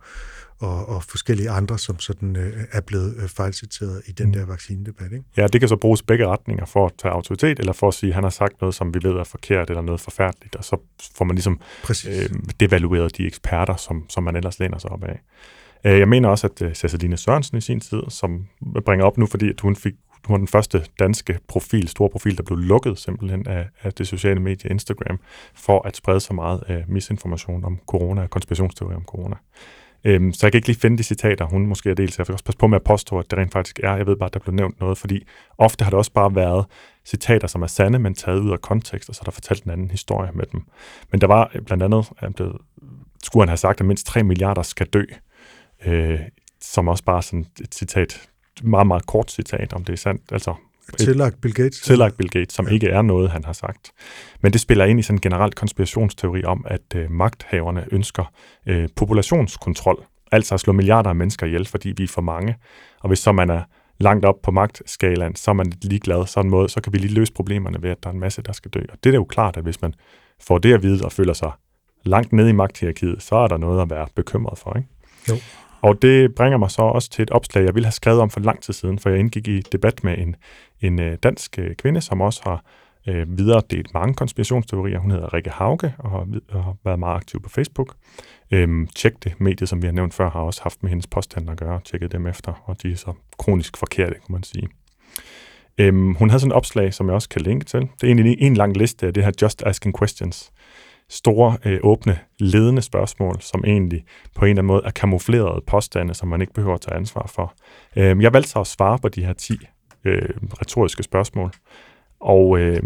Speaker 2: og, og forskellige andre, som sådan øh, er blevet øh, fejlciteret i den mm. der vaccinedebat. Ikke?
Speaker 3: Ja, det kan så bruges begge retninger for at tage autoritet, eller for at sige, at han har sagt noget, som vi ved er forkert, eller noget forfærdeligt, og så får man ligesom øh, devalueret de eksperter, som, som man ellers læner sig op af. Øh, jeg mener også, at øh, Ceciline Sørensen i sin tid, som bringer op nu, fordi at hun fik hun var den første danske profil, store profil, der blev lukket simpelthen af, af det sociale medie Instagram, for at sprede så meget af misinformation om corona og konspirationsteorier om corona. Øhm, så jeg kan ikke lige finde de citater, hun måske er delt, jeg vil også passe på med at påstå, at det rent faktisk er. Jeg ved bare, at der blev nævnt noget, fordi ofte har det også bare været citater, som er sande, men taget ud af kontekst, og så er der fortalt en anden historie med dem. Men der var øh, blandt andet, øh, blevet, skulle han have sagt, at mindst 3 milliarder skal dø øh, som også bare sådan et citat, meget, meget kort citat, om det er sandt. Altså,
Speaker 2: Tillagt Bill Gates.
Speaker 3: Tillagt Bill Gates, som ja. ikke er noget, han har sagt. Men det spiller ind i sådan en generelt konspirationsteori om, at øh, magthaverne ønsker øh, populationskontrol, altså at slå milliarder af mennesker ihjel, fordi vi er for mange. Og hvis så man er langt op på magtskalaen, så er man ligeglad sådan en måde, så kan vi lige løse problemerne ved, at der er en masse, der skal dø. Og det er jo klart, at hvis man får det at vide og føler sig langt nede i magthierarkiet, så er der noget at være bekymret for, ikke?
Speaker 2: Jo.
Speaker 3: Og det bringer mig så også til et opslag, jeg ville have skrevet om for lang tid siden, for jeg indgik i debat med en, en øh, dansk øh, kvinde, som også har øh, videre delt mange konspirationsteorier. Hun hedder Rikke Hauge og har, og har været meget aktiv på Facebook. Øhm, tjek det. Mediet, som vi har nævnt før, har også haft med hendes påstand at gøre, tjekket dem efter, og de er så kronisk forkerte, kan man sige. Øhm, hun havde sådan et opslag, som jeg også kan linke til. Det er egentlig en lang liste af det her Just Asking Questions store, øh, åbne, ledende spørgsmål, som egentlig på en eller anden måde er kamuflerede påstande, som man ikke behøver at tage ansvar for. Øh, jeg valgte så at svare på de her 10 øh, retoriske spørgsmål, og øh,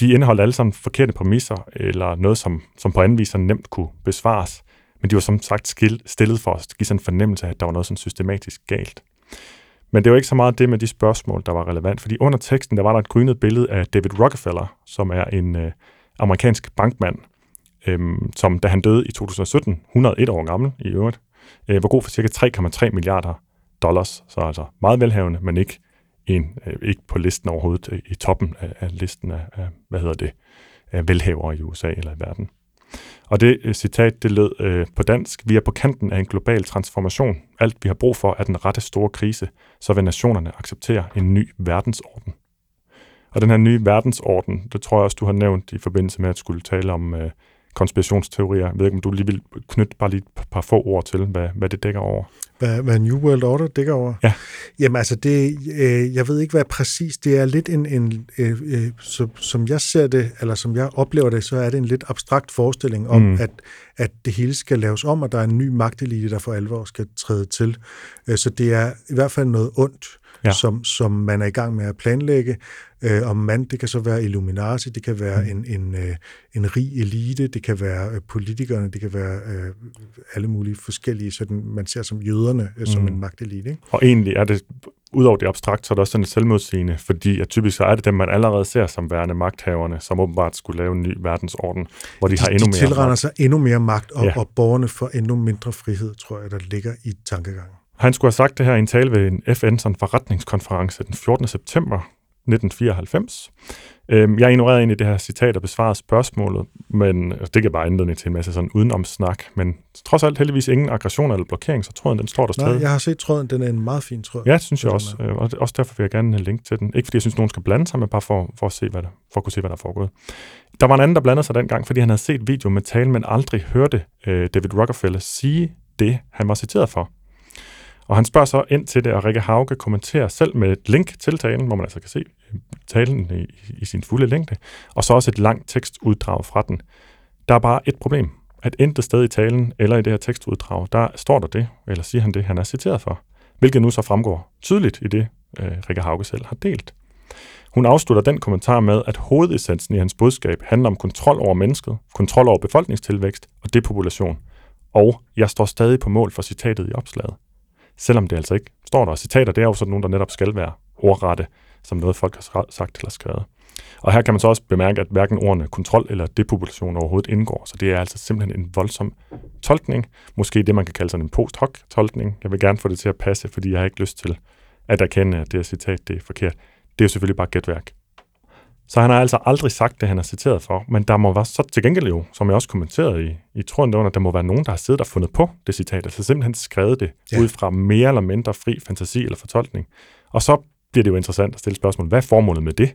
Speaker 3: de indeholdt alle sammen forkerte præmisser, eller noget, som, som på anden vis nemt kunne besvares, men de var som sagt stillet for at give sådan en fornemmelse af, at der var noget sådan systematisk galt. Men det var ikke så meget det med de spørgsmål, der var relevant, fordi under teksten, der var der et grynet billede af David Rockefeller, som er en øh, amerikansk bankmand, øhm, som da han døde i 2017, 101 år gammel i øvrigt, øh, var god for cirka 3,3 milliarder dollars, så altså meget velhavende, men ikke, en, øh, ikke på listen overhovedet øh, i toppen af, af listen af, af, hvad hedder det, af velhavere i USA eller i verden. Og det øh, citat, det lød øh, på dansk, vi er på kanten af en global transformation. Alt vi har brug for er den rette store krise, så vil nationerne acceptere en ny verdensorden. Og den her nye verdensorden, det tror jeg også, du har nævnt i forbindelse med at skulle tale om øh, konspirationsteorier. Jeg ved ikke, om du lige vil knytte bare lige et par få ord til, hvad, hvad det dækker over.
Speaker 2: Hvad, hvad New World Order dækker over?
Speaker 3: Ja.
Speaker 2: Jamen altså, det, øh, jeg ved ikke, hvad præcis, det er lidt en, en øh, øh, så, som jeg ser det, eller som jeg oplever det, så er det en lidt abstrakt forestilling om, mm. at, at det hele skal laves om, og der er en ny magtelite, der for alvor skal træde til. Øh, så det er i hvert fald noget ondt, ja. som, som man er i gang med at planlægge. Øh, og man, det kan så være Illuminati, det kan være mm. en, en, øh, en rig elite, det kan være øh, politikerne, det kan være øh, alle mulige forskellige, sådan man ser som jøderne øh, som mm. en magtelite. Ikke?
Speaker 3: Og egentlig er det, udover det abstrakt, så er det også sådan et selvmodsigende, fordi at typisk så er det dem, man allerede ser som værende magthaverne, som åbenbart skulle lave en ny verdensorden, hvor de, de har endnu
Speaker 2: de
Speaker 3: mere
Speaker 2: tilrender magt. sig endnu mere magt, og, ja. og borgerne får endnu mindre frihed, tror jeg, der ligger i tankegangen.
Speaker 3: Han skulle have sagt det her i en tale ved en FN sådan forretningskonference den 14. september 1994. Øhm, jeg ignorerede egentlig det her citat og besvarede spørgsmålet, men altså, det kan bare anledning til en masse sådan udenomsnak. Men trods alt heldigvis ingen aggression eller blokering, så tråden den står der stadig.
Speaker 2: Nej, jeg har set tråden, den er en meget fin tråd.
Speaker 3: Ja, det synes jeg også. Øh, og også derfor vil jeg gerne linke til den. Ikke fordi jeg synes, nogen skal blande sig, men bare for, for, at, se, hvad der, for at kunne se, hvad der er foregået. Der var en anden, der blandede sig dengang, fordi han havde set video med talen, men aldrig hørte øh, David Rockefeller sige det, han var citeret for. Og han spørger så ind til det, og Rikke Hauge kommenterer selv med et link til talen, hvor man altså kan se øh, talen i, i sin fulde længde, og så også et langt tekstuddrag fra den. Der er bare et problem. at intet sted i talen eller i det her tekstuddrag, der står der det, eller siger han det, han er citeret for. Hvilket nu så fremgår tydeligt i det, øh, Rikke Hauge selv har delt. Hun afslutter den kommentar med, at hovedessensen i hans budskab handler om kontrol over mennesket, kontrol over befolkningstilvækst og depopulation. Og jeg står stadig på mål for citatet i opslaget. Selvom det altså ikke står der. Citater, det er jo sådan nogle, der netop skal være ordrette, som noget folk har sagt eller skrevet. Og her kan man så også bemærke, at hverken ordene kontrol eller depopulation overhovedet indgår, så det er altså simpelthen en voldsom tolkning. Måske det, man kan kalde sådan en post-hoc-tolkning. Jeg vil gerne få det til at passe, fordi jeg har ikke lyst til at erkende, at det her citat det er forkert. Det er jo selvfølgelig bare gætværk. Så han har altså aldrig sagt det, han er citeret for, men der må være så til gengæld jo, som jeg også kommenterede i, i Troen under, der må være nogen, der har siddet og fundet på det citat, altså simpelthen skrevet det ja. ud fra mere eller mindre fri fantasi eller fortolkning. Og så bliver det jo interessant at stille spørgsmål, hvad er formålet med det?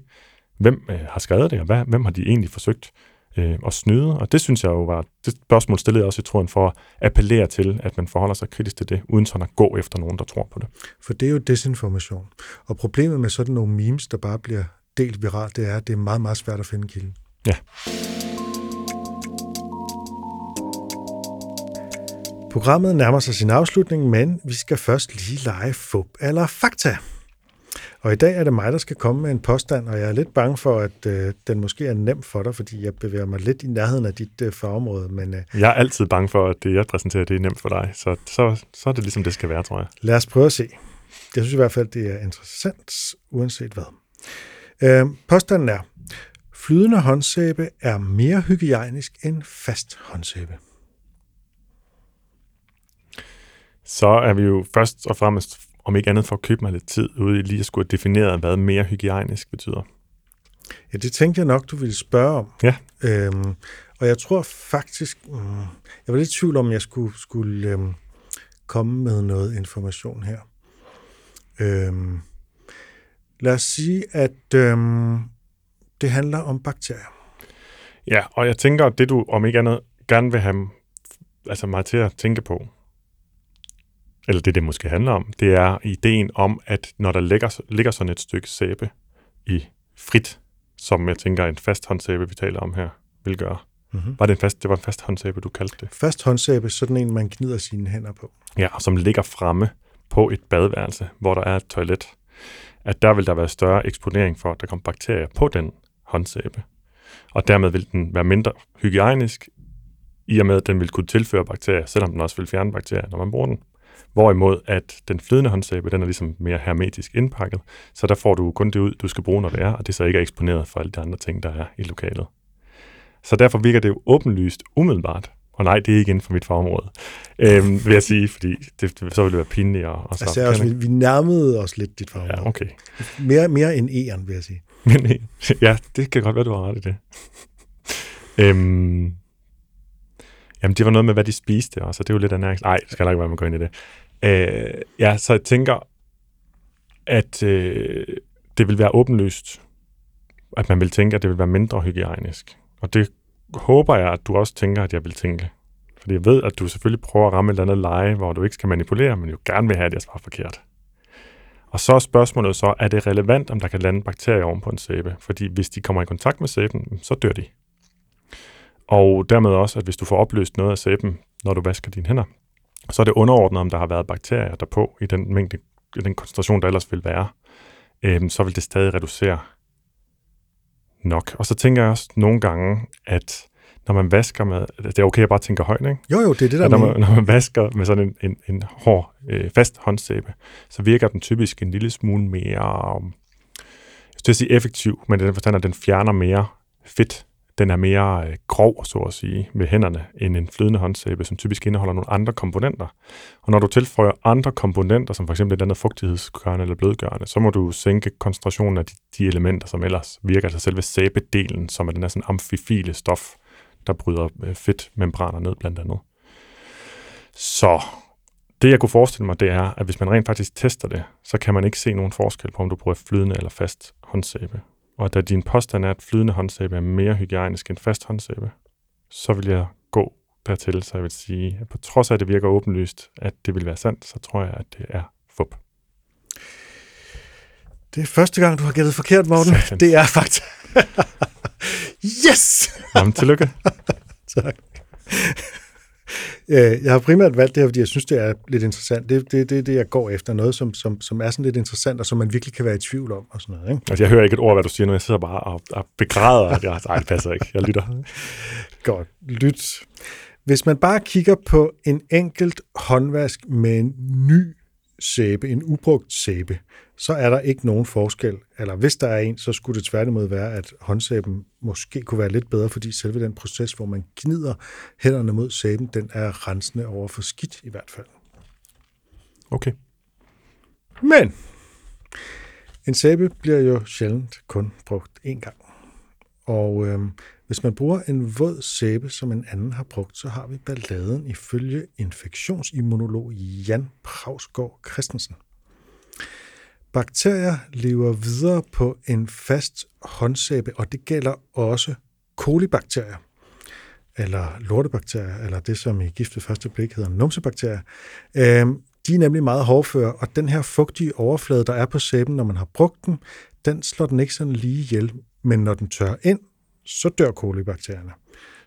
Speaker 3: Hvem øh, har skrevet det, og hvad, hvem har de egentlig forsøgt øh, at snyde? Og det synes jeg jo var, det spørgsmål stillede jeg også i Troen for at appellere til, at man forholder sig kritisk til det, uden sådan at gå efter nogen, der tror på det.
Speaker 2: For det er jo desinformation. Og problemet med sådan nogle memes, der bare bliver delt viralt, det er, at det er meget, meget svært at finde kilden.
Speaker 3: Ja.
Speaker 2: Programmet nærmer sig sin afslutning, men vi skal først lige lege fup eller fakta. Og i dag er det mig, der skal komme med en påstand, og jeg er lidt bange for, at øh, den måske er nem for dig, fordi jeg bevæger mig lidt i nærheden af dit øh, fagområde. Men, øh,
Speaker 3: jeg er altid bange for, at det, jeg præsenterer, det er nemt for dig. Så, så, så er det ligesom, det skal være, tror jeg.
Speaker 2: Lad os prøve at se. Jeg synes i hvert fald, det er interessant, uanset hvad. Øh, påstanden er, flydende håndsæbe er mere hygiejnisk end fast håndsæbe.
Speaker 3: Så er vi jo først og fremmest, om ikke andet for at købe mig lidt tid, ude i lige at skulle definere, hvad mere hygiejnisk betyder.
Speaker 2: Ja, det tænkte jeg nok, du ville spørge om.
Speaker 3: Ja.
Speaker 2: Øhm, og jeg tror faktisk, mm, jeg var lidt i tvivl om, jeg skulle, skulle øhm, komme med noget information her. Øhm, Lad os sige, at øhm, det handler om bakterier.
Speaker 3: Ja, og jeg tænker, at det du om ikke andet gerne vil have altså mig til at tænke på, eller det det måske handler om, det er ideen om, at når der ligger, ligger sådan et stykke sæbe i frit, som jeg tænker en fast håndsæbe, vi taler om her, vil gøre. Mm-hmm. Var det, en fast, det var en fast håndsæbe, du kaldte det?
Speaker 2: Fast håndsæbe, sådan en, man gnider sine hænder på.
Speaker 3: Ja, og som ligger fremme på et badeværelse, hvor der er et toilet at der vil der være større eksponering for, at der kommer bakterier på den håndsæbe. Og dermed vil den være mindre hygiejnisk, i og med, at den vil kunne tilføre bakterier, selvom den også vil fjerne bakterier, når man bruger den. Hvorimod, at den flydende håndsæbe, den er ligesom mere hermetisk indpakket, så der får du kun det ud, du skal bruge, når det er, og det så ikke er eksponeret for alle de andre ting, der er i lokalet. Så derfor virker det jo åbenlyst umiddelbart, og nej, det er ikke inden for mit fagområde, øhm, vil jeg sige, fordi det, det, så ville det være pinligt. Og, og
Speaker 2: så, altså, også, vi, vi nærmede os lidt dit fagområde.
Speaker 3: Ja, okay.
Speaker 2: Mere, mere end E'eren, vil jeg sige.
Speaker 3: Men, ja, det kan godt være, du har ret i det. øhm, jamen, det var noget med, hvad de spiste også, så det er jo lidt ernærings... Nej, det skal jeg ikke være med at gå ind i det. Øh, ja, så jeg tænker, at øh, det vil være åbenlyst, at man vil tænke, at det vil være mindre hygiejnisk. Og det håber jeg, at du også tænker, at jeg vil tænke. Fordi jeg ved, at du selvfølgelig prøver at ramme et eller andet leje, hvor du ikke skal manipulere, men jo gerne vil have, at jeg svarer forkert. Og så er spørgsmålet så, er det relevant, om der kan lande bakterier oven på en sæbe? Fordi hvis de kommer i kontakt med sæben, så dør de. Og dermed også, at hvis du får opløst noget af sæben, når du vasker dine hænder, så er det underordnet, om der har været bakterier derpå i den mængde, i den koncentration, der ellers vil være. Øhm, så vil det stadig reducere nok. Og så tænker jeg også nogle gange, at når man vasker med... Det er okay, at bare tænker højt, ikke?
Speaker 2: Jo, jo, det er det, der
Speaker 3: når man, når man vasker med sådan en, en, en hård, øh, fast håndsæbe, så virker den typisk en lille smule mere... Jeg skal sige effektiv, men den forstand, at den fjerner mere fedt den er mere øh, grov, så at sige, med hænderne, end en flydende håndsæbe, som typisk indeholder nogle andre komponenter. Og når du tilføjer andre komponenter, som f.eks. et andet fugtighedsgørende eller blødgørende, så må du sænke koncentrationen af de, de elementer, som ellers virker, altså selve sæbedelen, som er den her sådan amfifile stof, der bryder øh, fedtmembraner ned blandt andet. Så det, jeg kunne forestille mig, det er, at hvis man rent faktisk tester det, så kan man ikke se nogen forskel på, om du bruger flydende eller fast håndsæbe. Og da din påstand er, at flydende håndsæbe er mere hygiejnisk end fast håndsæbe, så vil jeg gå dertil, så jeg vil sige, at på trods af, at det virker åbenlyst, at det vil være sandt, så tror jeg, at det er fup.
Speaker 2: Det er første gang, du har gættet forkert, Morten. Sådan. Det er fakta. yes!
Speaker 3: Jamen, tillykke.
Speaker 2: tak. Øh, jeg har primært valgt det her, fordi jeg synes, det er lidt interessant. Det er det, det, det, jeg går efter. Noget, som, som, som er sådan lidt interessant, og som man virkelig kan være i tvivl om. Og sådan noget, ikke?
Speaker 3: Altså, jeg hører ikke et ord, hvad du siger nu. Jeg sidder bare og, og begræder, at jeg... Nej, det passer ikke. Jeg lytter.
Speaker 2: Godt. Lyt. Hvis man bare kigger på en enkelt håndvask med en ny sæbe, en ubrugt sæbe, så er der ikke nogen forskel. Eller hvis der er en, så skulle det tværtimod være, at håndsæben måske kunne være lidt bedre, fordi selve den proces, hvor man gnider hænderne mod sæben, den er rensende over for skidt i hvert fald.
Speaker 3: Okay.
Speaker 2: Men en sæbe bliver jo sjældent kun brugt én gang. Og øhm, hvis man bruger en våd sæbe, som en anden har brugt, så har vi balladen ifølge infektionsimmunolog Jan Prausgaard Christensen. Bakterier lever videre på en fast håndsæbe, og det gælder også kolibakterier, eller lortebakterier, eller det, som i gift ved første blik hedder numsebakterier. Øhm, de er nemlig meget hårdføre, og den her fugtige overflade, der er på sæben, når man har brugt den, den slår den ikke sådan lige ihjel, men når den tør ind, så dør kolibakterierne.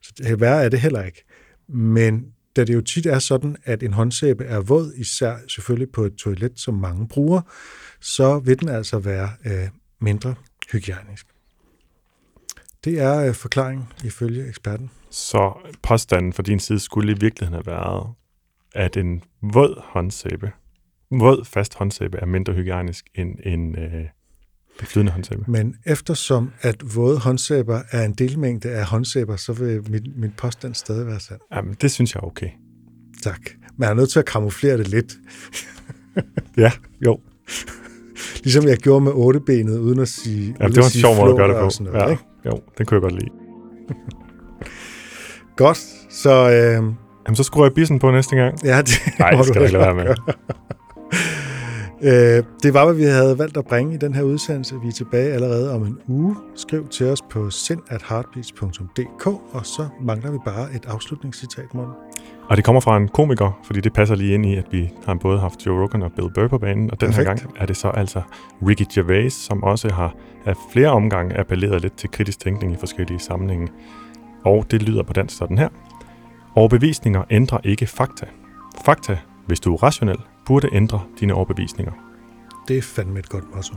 Speaker 2: Så det værre er det heller ikke. Men da det jo tit er sådan, at en håndsæbe er våd, især selvfølgelig på et toilet, som mange bruger, så vil den altså være øh, mindre hygiejnisk. Det er øh, forklaringen ifølge eksperten.
Speaker 3: Så påstanden fra din side skulle i virkeligheden have været, at en våd håndsæbe, våd fast håndsæbe er mindre hygiejnisk end en øh, flydende håndsæbe.
Speaker 2: Men eftersom at våde håndsæber er en delmængde af håndsæber, så vil mit, mit påstand stadig være sand.
Speaker 3: Jamen, det synes jeg er okay.
Speaker 2: Tak. Men jeg er nødt til at kamuflere det lidt.
Speaker 3: Ja, jo.
Speaker 2: Ligesom jeg gjorde med ottebenet, uden at sige
Speaker 3: Ja, det var en sjov måde at gøre det på.
Speaker 2: noget,
Speaker 3: Ja,
Speaker 2: ikke?
Speaker 3: jo, den kunne jeg godt lide.
Speaker 2: Godt, så øh,
Speaker 3: Jamen, så skruer jeg bissen på næste gang.
Speaker 2: ja, det
Speaker 3: Nej, det skal du ikke lade være med.
Speaker 2: Øh, det var, hvad vi havde valgt at bringe i den her udsendelse. Vi er tilbage allerede om en uge. Skriv til os på sind.heartbeats.dk, og så mangler vi bare et afslutningscitat, Morten.
Speaker 3: Og det kommer fra en komiker, fordi det passer lige ind i, at vi har både haft Joe Rogan og Bill Burr på banen, og den her gang er det så altså Ricky Gervais, som også har af flere omgange appelleret lidt til kritisk tænkning i forskellige sammenhænge. Og det lyder på dansk sådan her. Overbevisninger ændrer ikke fakta. Fakta, hvis du er rationel, burde ændre dine overbevisninger.
Speaker 2: Det er fandme et godt motto.